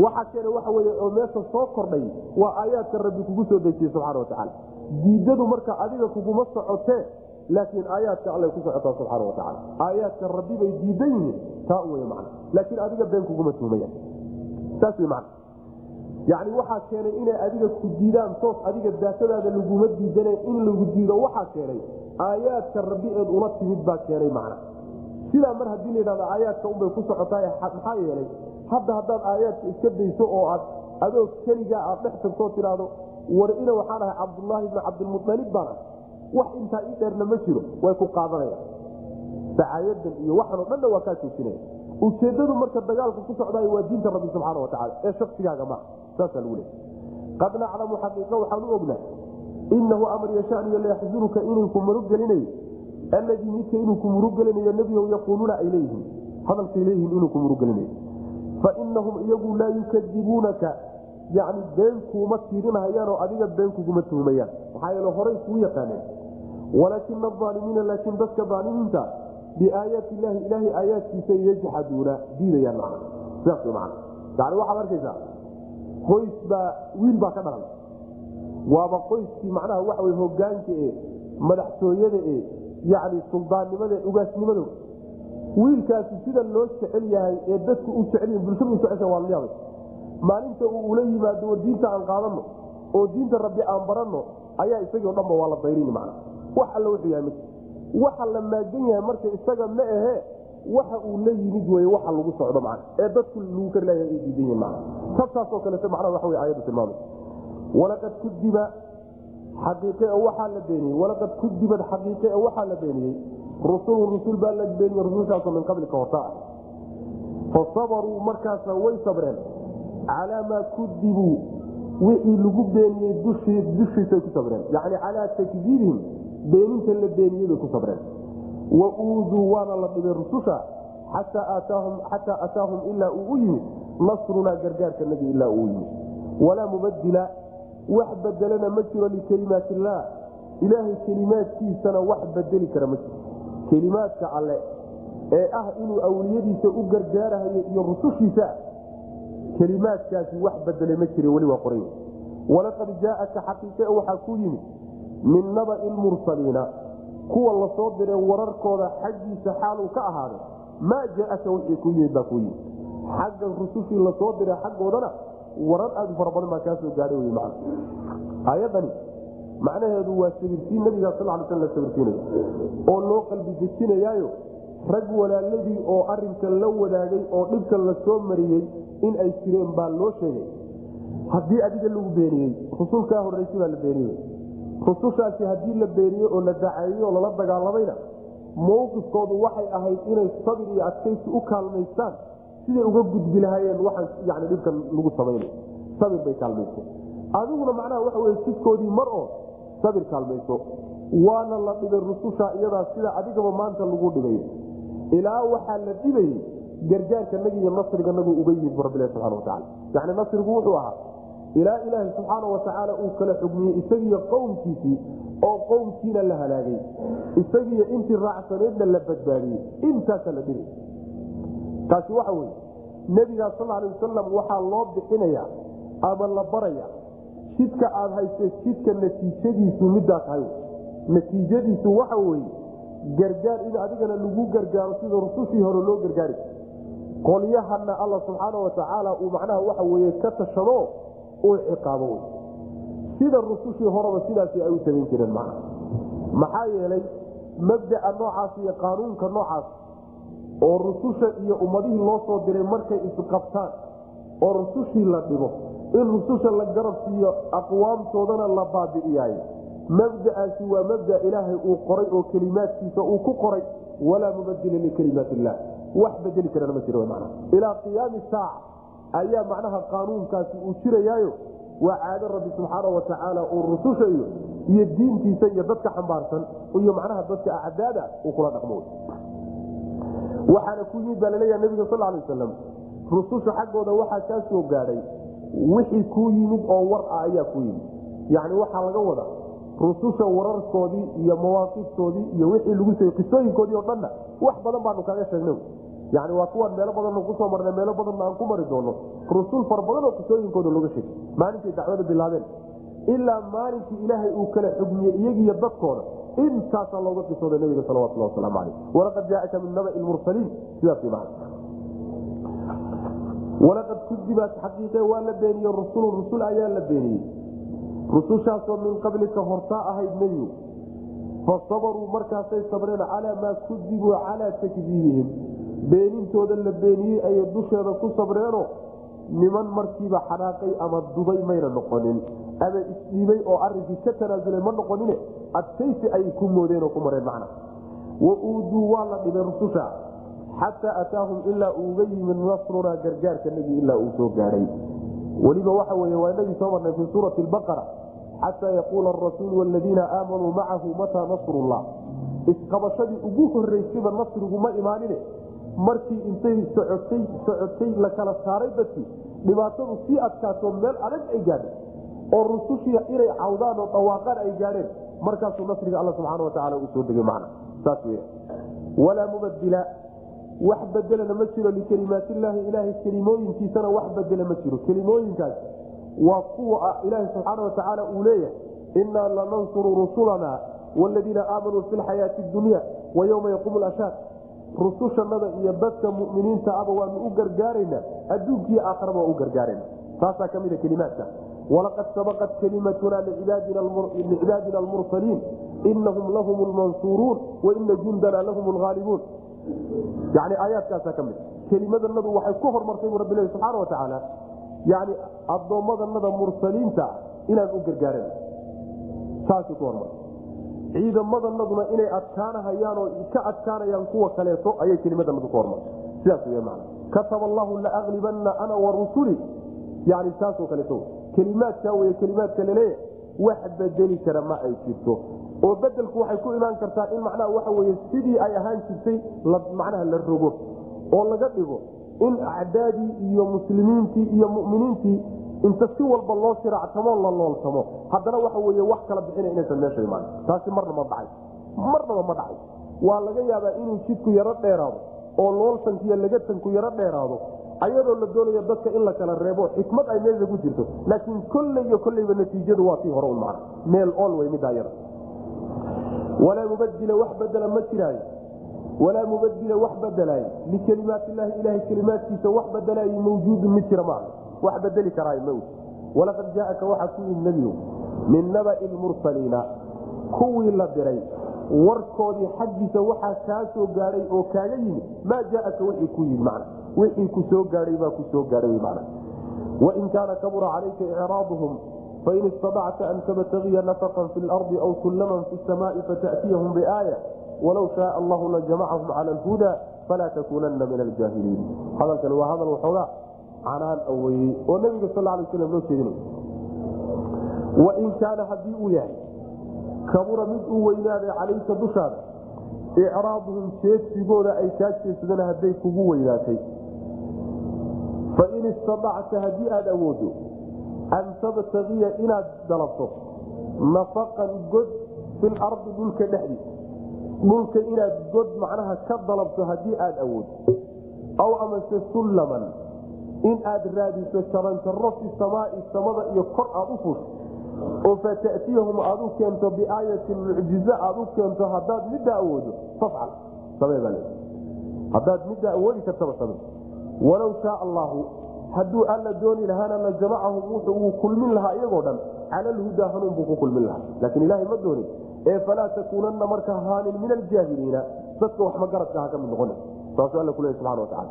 waxaa keenay waxa wey oo meesha soo kordhay waa aayaadka rabbi kugu soo dejiyey subxana watacaala diidadu marka adiga kuguma socotee laakiin aayaadka allay ku socotaa subxaana watacaala aayaadka rabbi bay diidan yihiin taa wey man laakiin adiga been kuguma tuhmayaan saas wey man yani waxaa keenay inay adiga ku diidaan toos adiga daatadaada laguma diidane in lagu diido waxaa keenay aayaadka rabbi eed ula timid baa keenay macna. Sidaa mar haddii layidhahdo aayaadka unbay ku socotaa maxaa yeelay hadda haddaad aayaadka iska dayso oo aad adoo keligaa aad dhex tagtoo tidhaahdo war ina waxaan ahay cabdulaahi bni cabdilmualib baan ah wax intaa ii dheerna ma jiro way ku qaadanayaan. Dacaayadan iyo waxan o dhanna waa kaa joojinaya ujeedadu marka dagaalka ku socdaay waa diinta rabbi subxaana watacaala ee shaksigaaga maa saasaa lagu leey qad naclamu xaqiiqa waxaan u ognaa inahu amar yashaniyo layaxzunuka inuu ku alladii midka inuu ku murug nebigow yaquuluuna ay leeyihiin. Hadalkay leeyihiin inuu ku murug fainahum iyagu laa yukadibuunaka yani been kuuma tiirinhayaanoo adiga been kuguma tuhmayaan maxaa yeele horay kuu yaqaaneen walaakina aalimiina laakiin dadka aalimiinta biaayaati ilahi ilaahay aayaadkiisa yajxaduuna diidayaan yani waxaad arkaysaa qoys baa wiil baa ka dhalan waaba qoyskii macnaha waxa hogaanka e madaxtooyada e yani suldaannimada ugaasnimado wiilkaasi sida loo jecel yahay ee dadku u jecel bulshadu jecesha waa layaabay maalinta uu ula yimaado oo diinta aan qaadano oo diinta rabbi aan baranno ayaa isagii o dhanba waa la dayrini man wax alla wuxuu yahay waxa la maagan yahay marka isaga ma ahe waxa uu la yimid wey waxa lagu socdo man ee dadku lagu kari laaya ay diidan yihiin man tabtaasoo kaleeto macnaha waxa wey aayaddu tilmaamay. Walaqad kudiba xaqiiqe waxaa la beeniyey. Walaqad kudibad xaqiiqe waxaa la beeniyey rusulun rusul baa la beeniyey rusulkaasoo min qablika horta ah fa markaasa way sabreen. Calaa maa kudibuu wixii lagu beeniyey dushiisay ku sabreen. Yani calaa takdiibihim beeninta la beeniyey bay ku sabreen. Wa uuduu waana la dhibay rususha xataa ataahum ilaa uu u yimid. Nasrunaa gargaarka nagi ilaa uu yimid. Walaa mubadila wax bedelana ma jiro likelimaat illaah ilaahay kelimaadkiisana wax bedeli kara ma jiro kelimaadka alle ee ah inuu awliyadiisa u gargaarahayo iyo rusushiisa kelimaadkaasi wax bedelay ma jire weli waa qoray. Walaqad jaaaka xaqiiqe waxaa ku yimid min nabai lmursaliina kuwa la soo diray wararkooda xaggiisa xaal uu ka ahaaday maa jaaaka wixii ku yimid baa ku yimid. Xagga rusushii la soo diray xaggoodana warar aad u fara badan baa kaa soo gaadhay wy man aayadani macnaheedu waa sabirtiin nabiga sal l sl la sabirsiinaya oo loo qalbi dejinayaayo rag walaaladii oo arinkan la wadaagay oo dhibkan la soo mariyey in ay jireen baa loo sheegay. Haddii adiga lagu beeniyey rusulkaa horreysa baa la beeniyey. Rusushaasi haddii la beeniyey oo la dacaeyey oo lala dagaalamayna mawqifkoodu waxay ahayd inay sabir iyo adkaysi u kaalmaystaan. Siday uga gudbi lahaayeen waxaan yani dhibkan lagu samaynay sabir bay kaalmaysteen. Adiguna macnaha waxa wey sidkoodii mar oo sabir kaalmayso. Waana la dhibay rususha iyadaa sida adigaba maanta lagu dhibay ilaa waxaa la dhibayey gargaarka nagi iyo nasriga nagu uga yimid bu rabbilahi subana wataala yani nasrigu wuxuu ahaa ilaa ilaahi subxaana watacaala uu kala xugmiyey isagiiyo qowmkiisii oo qowmkiina la halaagay. Isagiiyo intii raacsaneedna la badbaadiyey. Intaasa la dhibay taasi waxa weye nebigaa sal alay wasalam waxaa loo bixinaya ama la baraya jidka aad hayse jidka natiijadiisu midaa tahay. Natiijadiisu waxa weye gargaar in adigana lagu gargaaro sida rusushii hore loo gargaari. Qolyahana alla subxaana watacaala uu macnaha waxa weye ka tashado uu ciqaabo sida rusushii horeba sidaasi ay u samayn jireen macna maxaa yeelay mabdaa noocaas iyo qaanuunka noocaas oo rususha iyo ummadihii loo soo diray markay isqabtaan oo rusushii la dhibo in rususha la garab siiyo aqwaamtoodana la baabi'iyaayo mabda'aasi waa mabda ilaahay uu qoray oo kelimaadkiisa uu ku qoray. Walaa mubadila likalimaat illah wax bedeli karana ma jiro mana ilaa qiyaami saaca ayaa macnaha qaanuunkaasi uu jirayaayo. Waa caado rabbi subxaana watacaala uu rususha iyo diintiisa iyo dadka xambaarsan iyo macnaha dadka acdaada uu kula dhaqmo. Waxaana ku yimid baa laleeyaha nabiga sal lay wasalam rususha xaggooda waxaa kaa gaadhay wixii kuu yimid oo war ah ayaa ku yimid. Yacni waxaa laga wada rususha wararkoodii iyo mawaaqiftoodii iyo wixii lagu sheegay qisooyinkoodii oo dhanna wax badan baanu kaaga sheegnay. Yani waa kuwaan meelo badanna ku soo marnay meelo badanna aan ku mari doono. Rusul fara badan oo qisooyinkooda looga sheegay. Maalinkay dacwada bilaabeen. Ilaa maalinkii ilaahay uu kala xugmiyey iyagiiyo dadkooda. Intaasaa looga qisooday nabiga salawatulhi wasalaamu aleyh walaqad jaaaka min nabai lmursaliin. Sidaas ma walaqad kudibat xaqiiqe waa la beeniyey rusulun rusul ayaa la beeniyey rusushaasoo min qablika hortaa ahayd nebigu fa sabaruu markaasay sabreen calaa maa kudibuu calaa takdiibihim beenintooda la beeniyey ayay dusheeda ku sabreeno niman markiiba xanaaqay ama dubay mayna noqonin ama isdhiibay oo arinkii ka tanaasulay ma noqonine adkaysi ayay ku moodeen oo ku mareen macna wa uuduu waa la dhibay rususha xataa ataahum ilaa uuga yimid nasrunaa gargaarka nagi ilaa uu soo gaadhay weliba waxa wey waa inagii soo marnay fii suurati baqara xataa yaquula arasuulu waladiina aamanuu macahu mataa nasrullah? Isqabashadii ugu horeysayba nasrigu ma imaanine. Markii intay socotay socotay la kala saaray dadkii dhibaatadu sii adkaato meel adag ay gaadhay oo rusushii inay cawdaan oo dhawaaqaan ay gaadheen markaasuu nasriga alla subxaana watacaala uu soo degay macna. Saas wey walaa mubadila wax bedelana ma jiro likelimaatillaahi ilaahay kelimooyinkiisana wax bedela ma jiro. Kelimooyinkaas waa kuwa ilaaha subxaana watacaala uu leeyahay innaa lanansuru rusulana wladiina aamanuu fi lxayaati dunya wa yowma yaquumu lashaad rusushanada iyo dadka muminiinta aba waanu u gargaaraynaa adduunkiiyo aakharaba waa u gargaarana taasaa ka mida kelimaadka. Walaqad sabaqat kelimatuna licibaadina almursaliin inahum lahum lmansuuruun waina jundana lahum lhaalibuun yani aayaadkaasaa ka mid. Kelimadanadu waxay ku hormartay bu rabbilahi subxaana watacaala yani addoommadanada mursaliinta inaan u gargaarana saasay ku hormartay. Ciidamadanaduna inay adkaanahayaan ka adkaanayaan kuwa kaleeto ayay kelimadanadu ku hormartay. Sidaas w man kataba allahu laaglibanna ana warusuli yani taasoo kaleeto. Kelimaadkaa wey kelimaadka laleeya wax bedeli kara ma ay jirto oo bedelku waxay ku imaan kartaa in macnaha waxa weye sidii ay ahaan jirtay macnaha la rogo oo laga dhigo in acdaadii iyo muslimiintii iyo muminiintii inta si walba loo shiraactamo la looltamo. Haddana waxa wey wax kala bixina inaysan meesha imaan. Taasi marna ma dhacay. Marnaba ma dhacay. Waa laga yaabaa inuu jidku yaro dheeraado oo looltankiiyo lagatanku yaro dheeraado ayadoo la doonayo dadka in la kala reebo xikmad ay meesha ku jirto. Laakiin kolley iyo kolleyba natiijadu waa tii hore un macna meel ool wey middaa walaa mubadila wax bedela ma jiraayo walaa mubadila wax bedelaay likelimaatillahi ilahay kelimaadkiisa wax bedelaay mawjuudun mid jira maaha wax bedeli karaay ma walaqad jaaaka waxaa ku yimid nebigu min nabai lmursaliina kuwii la diray warkoodii xaggiisa waxaa kaa soo oo kaaga yimid maa jaaaka wixii ku yimid man wixii ku soo baa ku soo man wain kaana kabura calayka icraaduhum fain istadacta an tabtagiya nafaqan fi lardi aw sullaman fi samaai fata'tiyahum biaaya walow shaaa allahu lajamacahum cala alhuda falaa takuunanna min aljaahiliin hadalkani waa hadal waxoogaa canaan aweyey oo nabiga sal lay slam loo jeedinay wain kaana haddii uu yahay kabura mid uu weynaaday calayka dushaada icraaduhum jeedsigooda ay kaa jeedsadeen hadday kugu weynaatay fain istadacta haddii aada awoodo an tabtagiya inaad dalabto. Nafaqan god fi lardi dhulka dhexdiisa dhulka inaad god macnaha ka dalabto haddii aada awoodo aw amase sullaman. In aad raadiso jaranjaro fi samaai samada iyo kor aad u fusho oo fata'tiyahum aad u keento biaayatin mucjize aad u keento haddaad middaa awoodo. Fafcal. Sameebaa haddaad middaa awoodi kartaba same walow shaaa allaahu hadduu alla dooni lahaana la jamacahum wuxuu kulmin lahaa iyagoo dhan. Cala alhudaa hanuun buu ku kulmin lahaa. Laakiin ilaahay ma doonin ee falaa takuunanna marka haanin min aljaahiliina dadka wax magaradka ha ka mid noqon saasuu alla kuleey subxana watacaala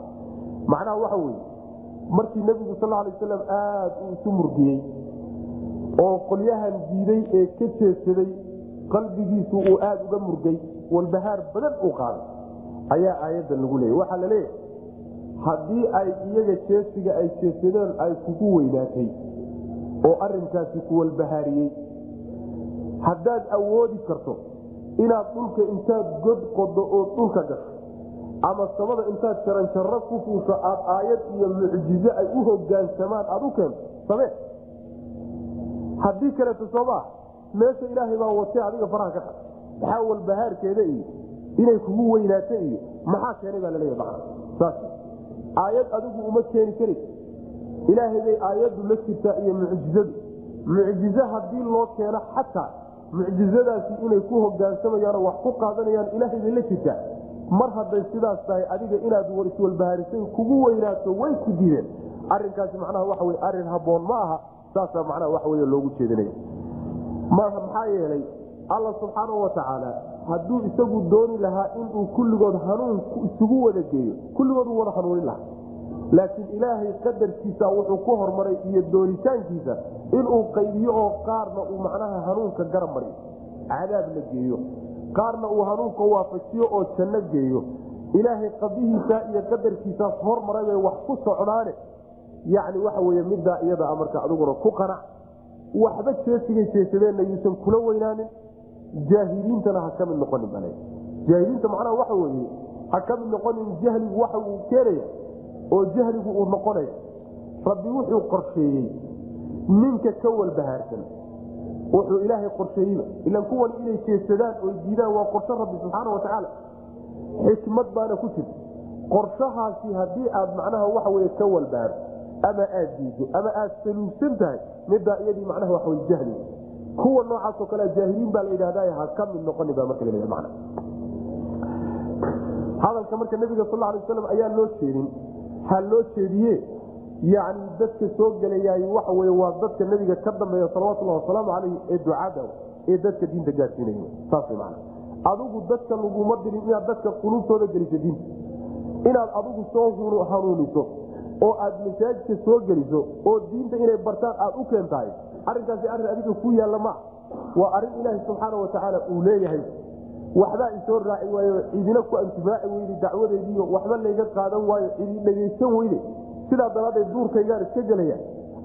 macnaha waxa weeye markii nebigu sal lay waslam aad uu isu murgiyey oo qolyahan diiday ee ka jeedsaday qalbigiisu uu aada uga murgay walbahaar badan uu qaaday. Ayaa aayaddan lagu leeyay. Waxaa la leeyahay haddii ay iyaga jeesiga ay jeesadeen ay kugu weynaatay oo arinkaasi ku walbahaariyey haddaad awoodi karto inaad dhulka intaad god qodo oo dhulka gasho ama samada intaad jaranjaro ku fuusho aad aayad iyo mucjizo ay u hogaansamaan aad u keento samee. Haddii kaleeto soomaa meesha ilaahay baa watay adiga faraha ka qad maxaa walbahaarkeeda iyo inay kugu weynaato iyo maxaa keenay baa laleeya macna saas aayad adigu uma keeni karis ilaahay bay aayaddu la jirtaa iyo mucjizadu. Mucjizo haddii loo keeno xataa mucjizadaasi inay ku hogaansamayaanoo wax ku qaadanayaan ilaahay bay la jirtaa mar hadday sidaas tahay adiga inaad iswalbahaarisay kugu weynaato way ku diideen. Arinkaasi macnaha waxa wey arrin haboon ma aha saasaa macnaha waxa wey loogu jeedinaya. Maxaa yeelay alla subxaanau watacaala hadduu isagu dooni lahaa inuu kulligood hanuun isugu wada geeyo kulligood uu wada hanuunin lahaa. Laakiin ilaahay qadarkiisa wuxuu ku hormaray iyo doonitaankiisa inuu qaybiyo oo qaarna uu macnaha hanuunka garab mariyo. Cadaab la geeyo. Qaarna uu hanuunka waafajiyo oo janno geeyo. Ilaahay qadihiisa iyo qadarkiisaas hormaray bay wax ku socdaane. Yacni waxa weye middaa iyada marka adiguna ku qanac waxba jeesigay jeesadeenna yuusan kula weynaanin jaahiliintana ha ka mid noqonin bal jaahiliinta macnaha waxa weye ha ka mid noqonin jahligu waxa uu keenaya oo jahligu uu noqonaya. Rabbi wuxuu qorsheeyey ninka ka walbahaarsan. Wuxuu ilaahay qorsheeyeyba. Ilan kuwan inay jeesadaan oo diidaan waa qorshe rabbi subxaana watacaala xikmad baana ku jirta qorshahaasi haddii aad macnaha waxa wey ka walbahaarto ama aad diido ama aad saluugsan tahay middaa iyadii macnaha waxa wey jahli kuwa noocaasoo kale jaahiliin baa la yidhahda ha ka mid noqoni baa marka la man hadalka marka nabiga sal alay waslam ayaa loo jeedin. Ha loo jeediye? Yani dadka soo gelayaay waxa wey waa dadka nabiga ka dambeeya salawatullahi wasalaamu caleyh ee ducaada ee dadka diinta gaadsiinay saas man adigu dadka laguma dirin inaad dadka quluubtooda geliso diinta. Inaad adigu soo hanuuniso oo aad masaajidka soo geliso oo diinta inay bartaan aad u keentahay arinkaasi arrin adiga ku yaalla maa waa arrin ilaaha subxaana watacaala uu leeyahay. Waxbaa isoo raaci waayo cidina ku intifaaci weyde dacwadaydiiyo waxba layga qaadan waayo cidi dhegaysan weyde. Sidaa daraaddeed duurkaygaan iska gelaya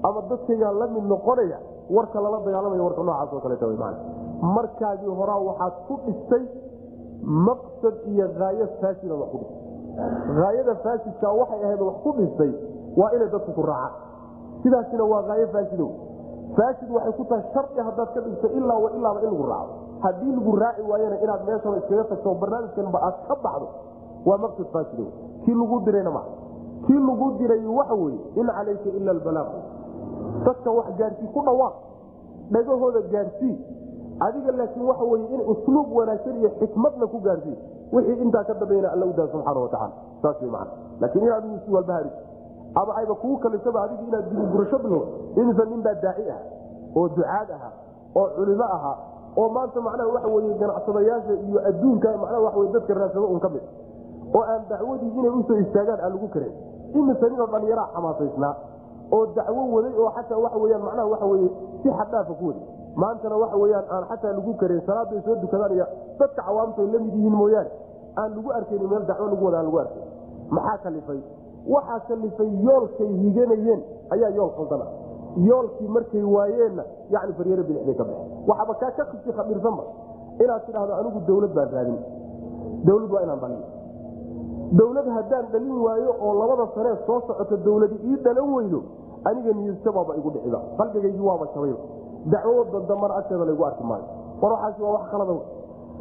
ama dadkaygaan la mid noqonaya warka lala dagaalamaya warka noocaas oo kaleeta man markaagii horaa waxaad ku dhistay maqsad iyo haayo faasida wax ku dhistay. Haayada faasidka waxay ahayd wax ku dhistay waa inay dadku ku raacaan. Sidaasina waa haayo faasidow faasid waxay ku tahay shardi haddaad ka dhigto ilaa wa in lagu raaco. Haddii lagu raaci waayana inaad meeshaba iskaga tagto barnaamijkanba aad ka baxdo waa maqsad faasidow kii lagu dirayna maa kii lagu diray waxa weye in calayka ila albalaaq dadka wax gaarsii ku dhawaaq dhagahooda gaarsii adiga laakiin waxa weye in usluub wanaagsan iyo xikmadna ku gaarsii wixii intaa ka dambayna alla udaa subxaana watacaala saas w man laakiin inaad isu walbahariso ama ayba kugu kalisaba adigu inaad dibugurasho bilo insa nin baa daaci ah oo ducaad aha oo culimo aha oo maanta macnaha waxa weye ganacsadayaasha iyo adduunka macnaha wey dadka raadsado un ka mid oo aan dacwadii inay u soo istaagaan aan lagu karin. Imise ninoo dhallinyaraa xamaasaysnaa oo dacwo waday oo xataa waxa weyaan macnaha waxa weye si xaddhaafa ku waday. Maantana waxa weyaan aan xataa lagu karin salaadday soo dukadaan iyo dadka cawaamtu ay la mid yihiin mooyaane aan lagu arkayni meel dacwo lagu wada aan lagu arkay maxaa kalifay waxaa kalifay yoolkay higanayeen ayaa yool khaldana yoolkii markay waayeenna yani faryaro bidixday ka baxeen waxaaba kaa ka kisi khabiirsanba inaad tidhahdo anigu dawlad baan raadin. Dawlad waa inaan dhalin dawlad haddaan dhalin waayo oo labada sanee soo socoto dawladi ii dhalan weydo aniga niyadjabaaba igu dhiciba qalbigaygii waaba jabayba dacwo dadamana agteeda laygu arki maayo. War waxaasi waa wax khalada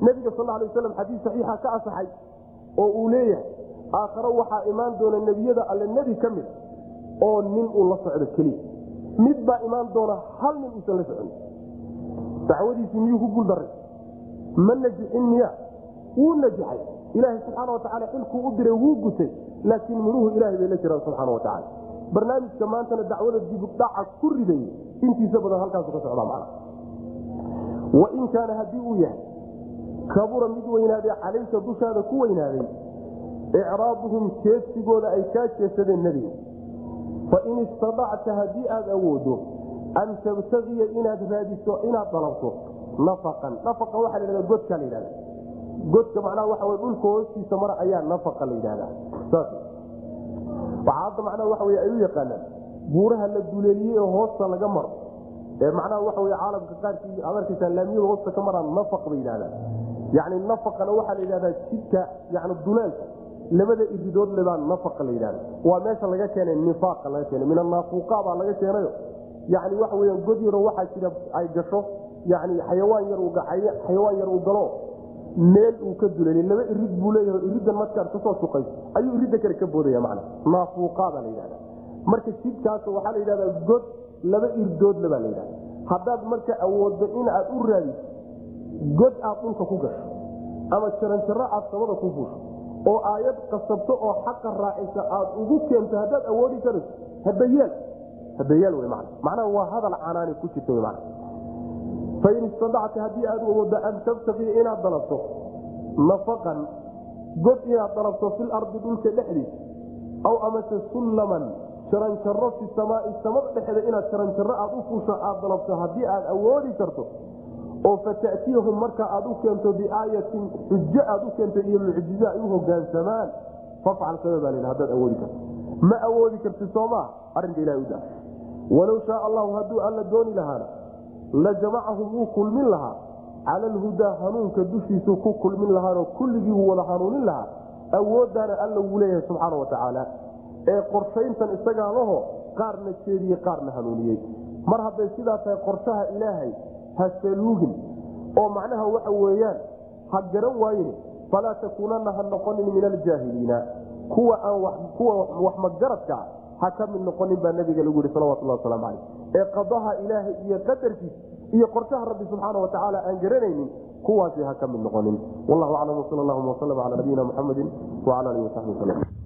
nabiga sal alay waslam xadiis saxiixa ka asaxay oo uu leeyahay aakharo waxaa imaan doona nebiyada alle nebi ka mid oo nin uu la socdo keliya mid baa imaan doona hal nin uusan la socon dacwadiisii miyuu ku guuldaray ma najixin miya? Wuu najixay. Ilaaha subxaana watacaala xilkuu u diray wuu gutay laakiin minuhu ilahay bay la jiraan subxaana watacaala barnaamijka maantana dacwada dibudhaca ku riday intiisa badan halkaasu ka socdaa macna. Wain kaana haddii uu yahay kabura mid weynaaday calayka dushaada ku weynaaday icraaduhum jeedsigooda ay kaa jeesadeen nebiga fain istadacta haddii aad awoodo an tabtagiya inaad raadiso inaad dalabto nafaqan nafaqa waxaa la yhahda godkaa la yidhahda godka macnaha waxa wey dhulka hoostiisa mara ayaa nafaqa la yidhahda saas waxaa hadda macnaha waxa wey ay u yaqaanaan buuraha la duleeliyey oo hoosta laga maro ee macnaha waxa wey caalamka qaarkii ad arkaysaa laamiyada hoosta ka maraan nafaq bay yidhahdaan yani nafaqana waxaa la yidhahdaa jidka yani duleelka labada iridood lebaa nafaqa la yidhahda waa meesha laga keenay nifaaqa laga keenay. Min anaafuqa baa laga keenayo. Yani waxa weya god yaro waxaa jira ay gasho yani xayawaan yar xayawaan yar uu galo meel uu ka duleelay laba irid buu leeyahay iriddan markaad ka soo suqayso ayuu iridda kale ka boodaya mana naafuuqabaa la yidhahda marka jidkaas waxaa la yidhahdaa god laba irdoodle baa la yidhahda haddaad marka awooddo in aad u raadiso god aad dhulka ku gasho ama jaranjaro aad samada ku fuusho oo aayad qasabto oo xaqa raacisa aad ugu keento haddaad awoodi karayso hadayeel hadayeel w man macnaha waa hadal canaani ku jirta man fain istadacta haddii aad awoodo an tabtaqii inaad dalabto nafaqan god inaad dalabto filardi dhulka dhexdiisa aw amase sullaman jaranjaro fi samaai samada dhexeeda inaad jaranjaro aad u fuusho aad dalabto haddii aad awoodi karto oo fata'tiyahum marka aad u keento biaayatin xujo aad u keento iyo mucjize ay u hogaansamaan fafcal sababaa la hadaad awoodi karto. Ma awoodi karti soomaa arrinka ilaha u daa walow shaa allahu hadduu alla dooni lahaana la jamacahum wuu kulmin lahaa. Cala alhudaa hanuunka dushiisuu ku kulmin lahaanoo kulligii wuu wada hanuunin lahaa. Awooddaana alla wuu leeyahay subxaana wa tacaala. Ee qorshayntan isagaa laho qaarna jeediyey qaarna hanuuniyey. Mar hadday sidaa tahay qorshaha ilaahay ha saluugin. oo macnaha waxa weeyaan ha garan waayin falaa takuunanna ha noqonin min aljaahiliina. Kuwa aan kuwa wax magaradkaa ha ka mid noqonin baa nabiga lagu yihi salawatullah waslamu caleyh ee qadaha ilaahay iyo qadarkiisa iyo qorshaha rabbi subxaana wa tacaala aan garanaynin kuwaasi ha ka mid noqonin. Wallahu aclam wsal allahuma waslm cala nabiyina muxamedi wcala alihi wasaxbi waslm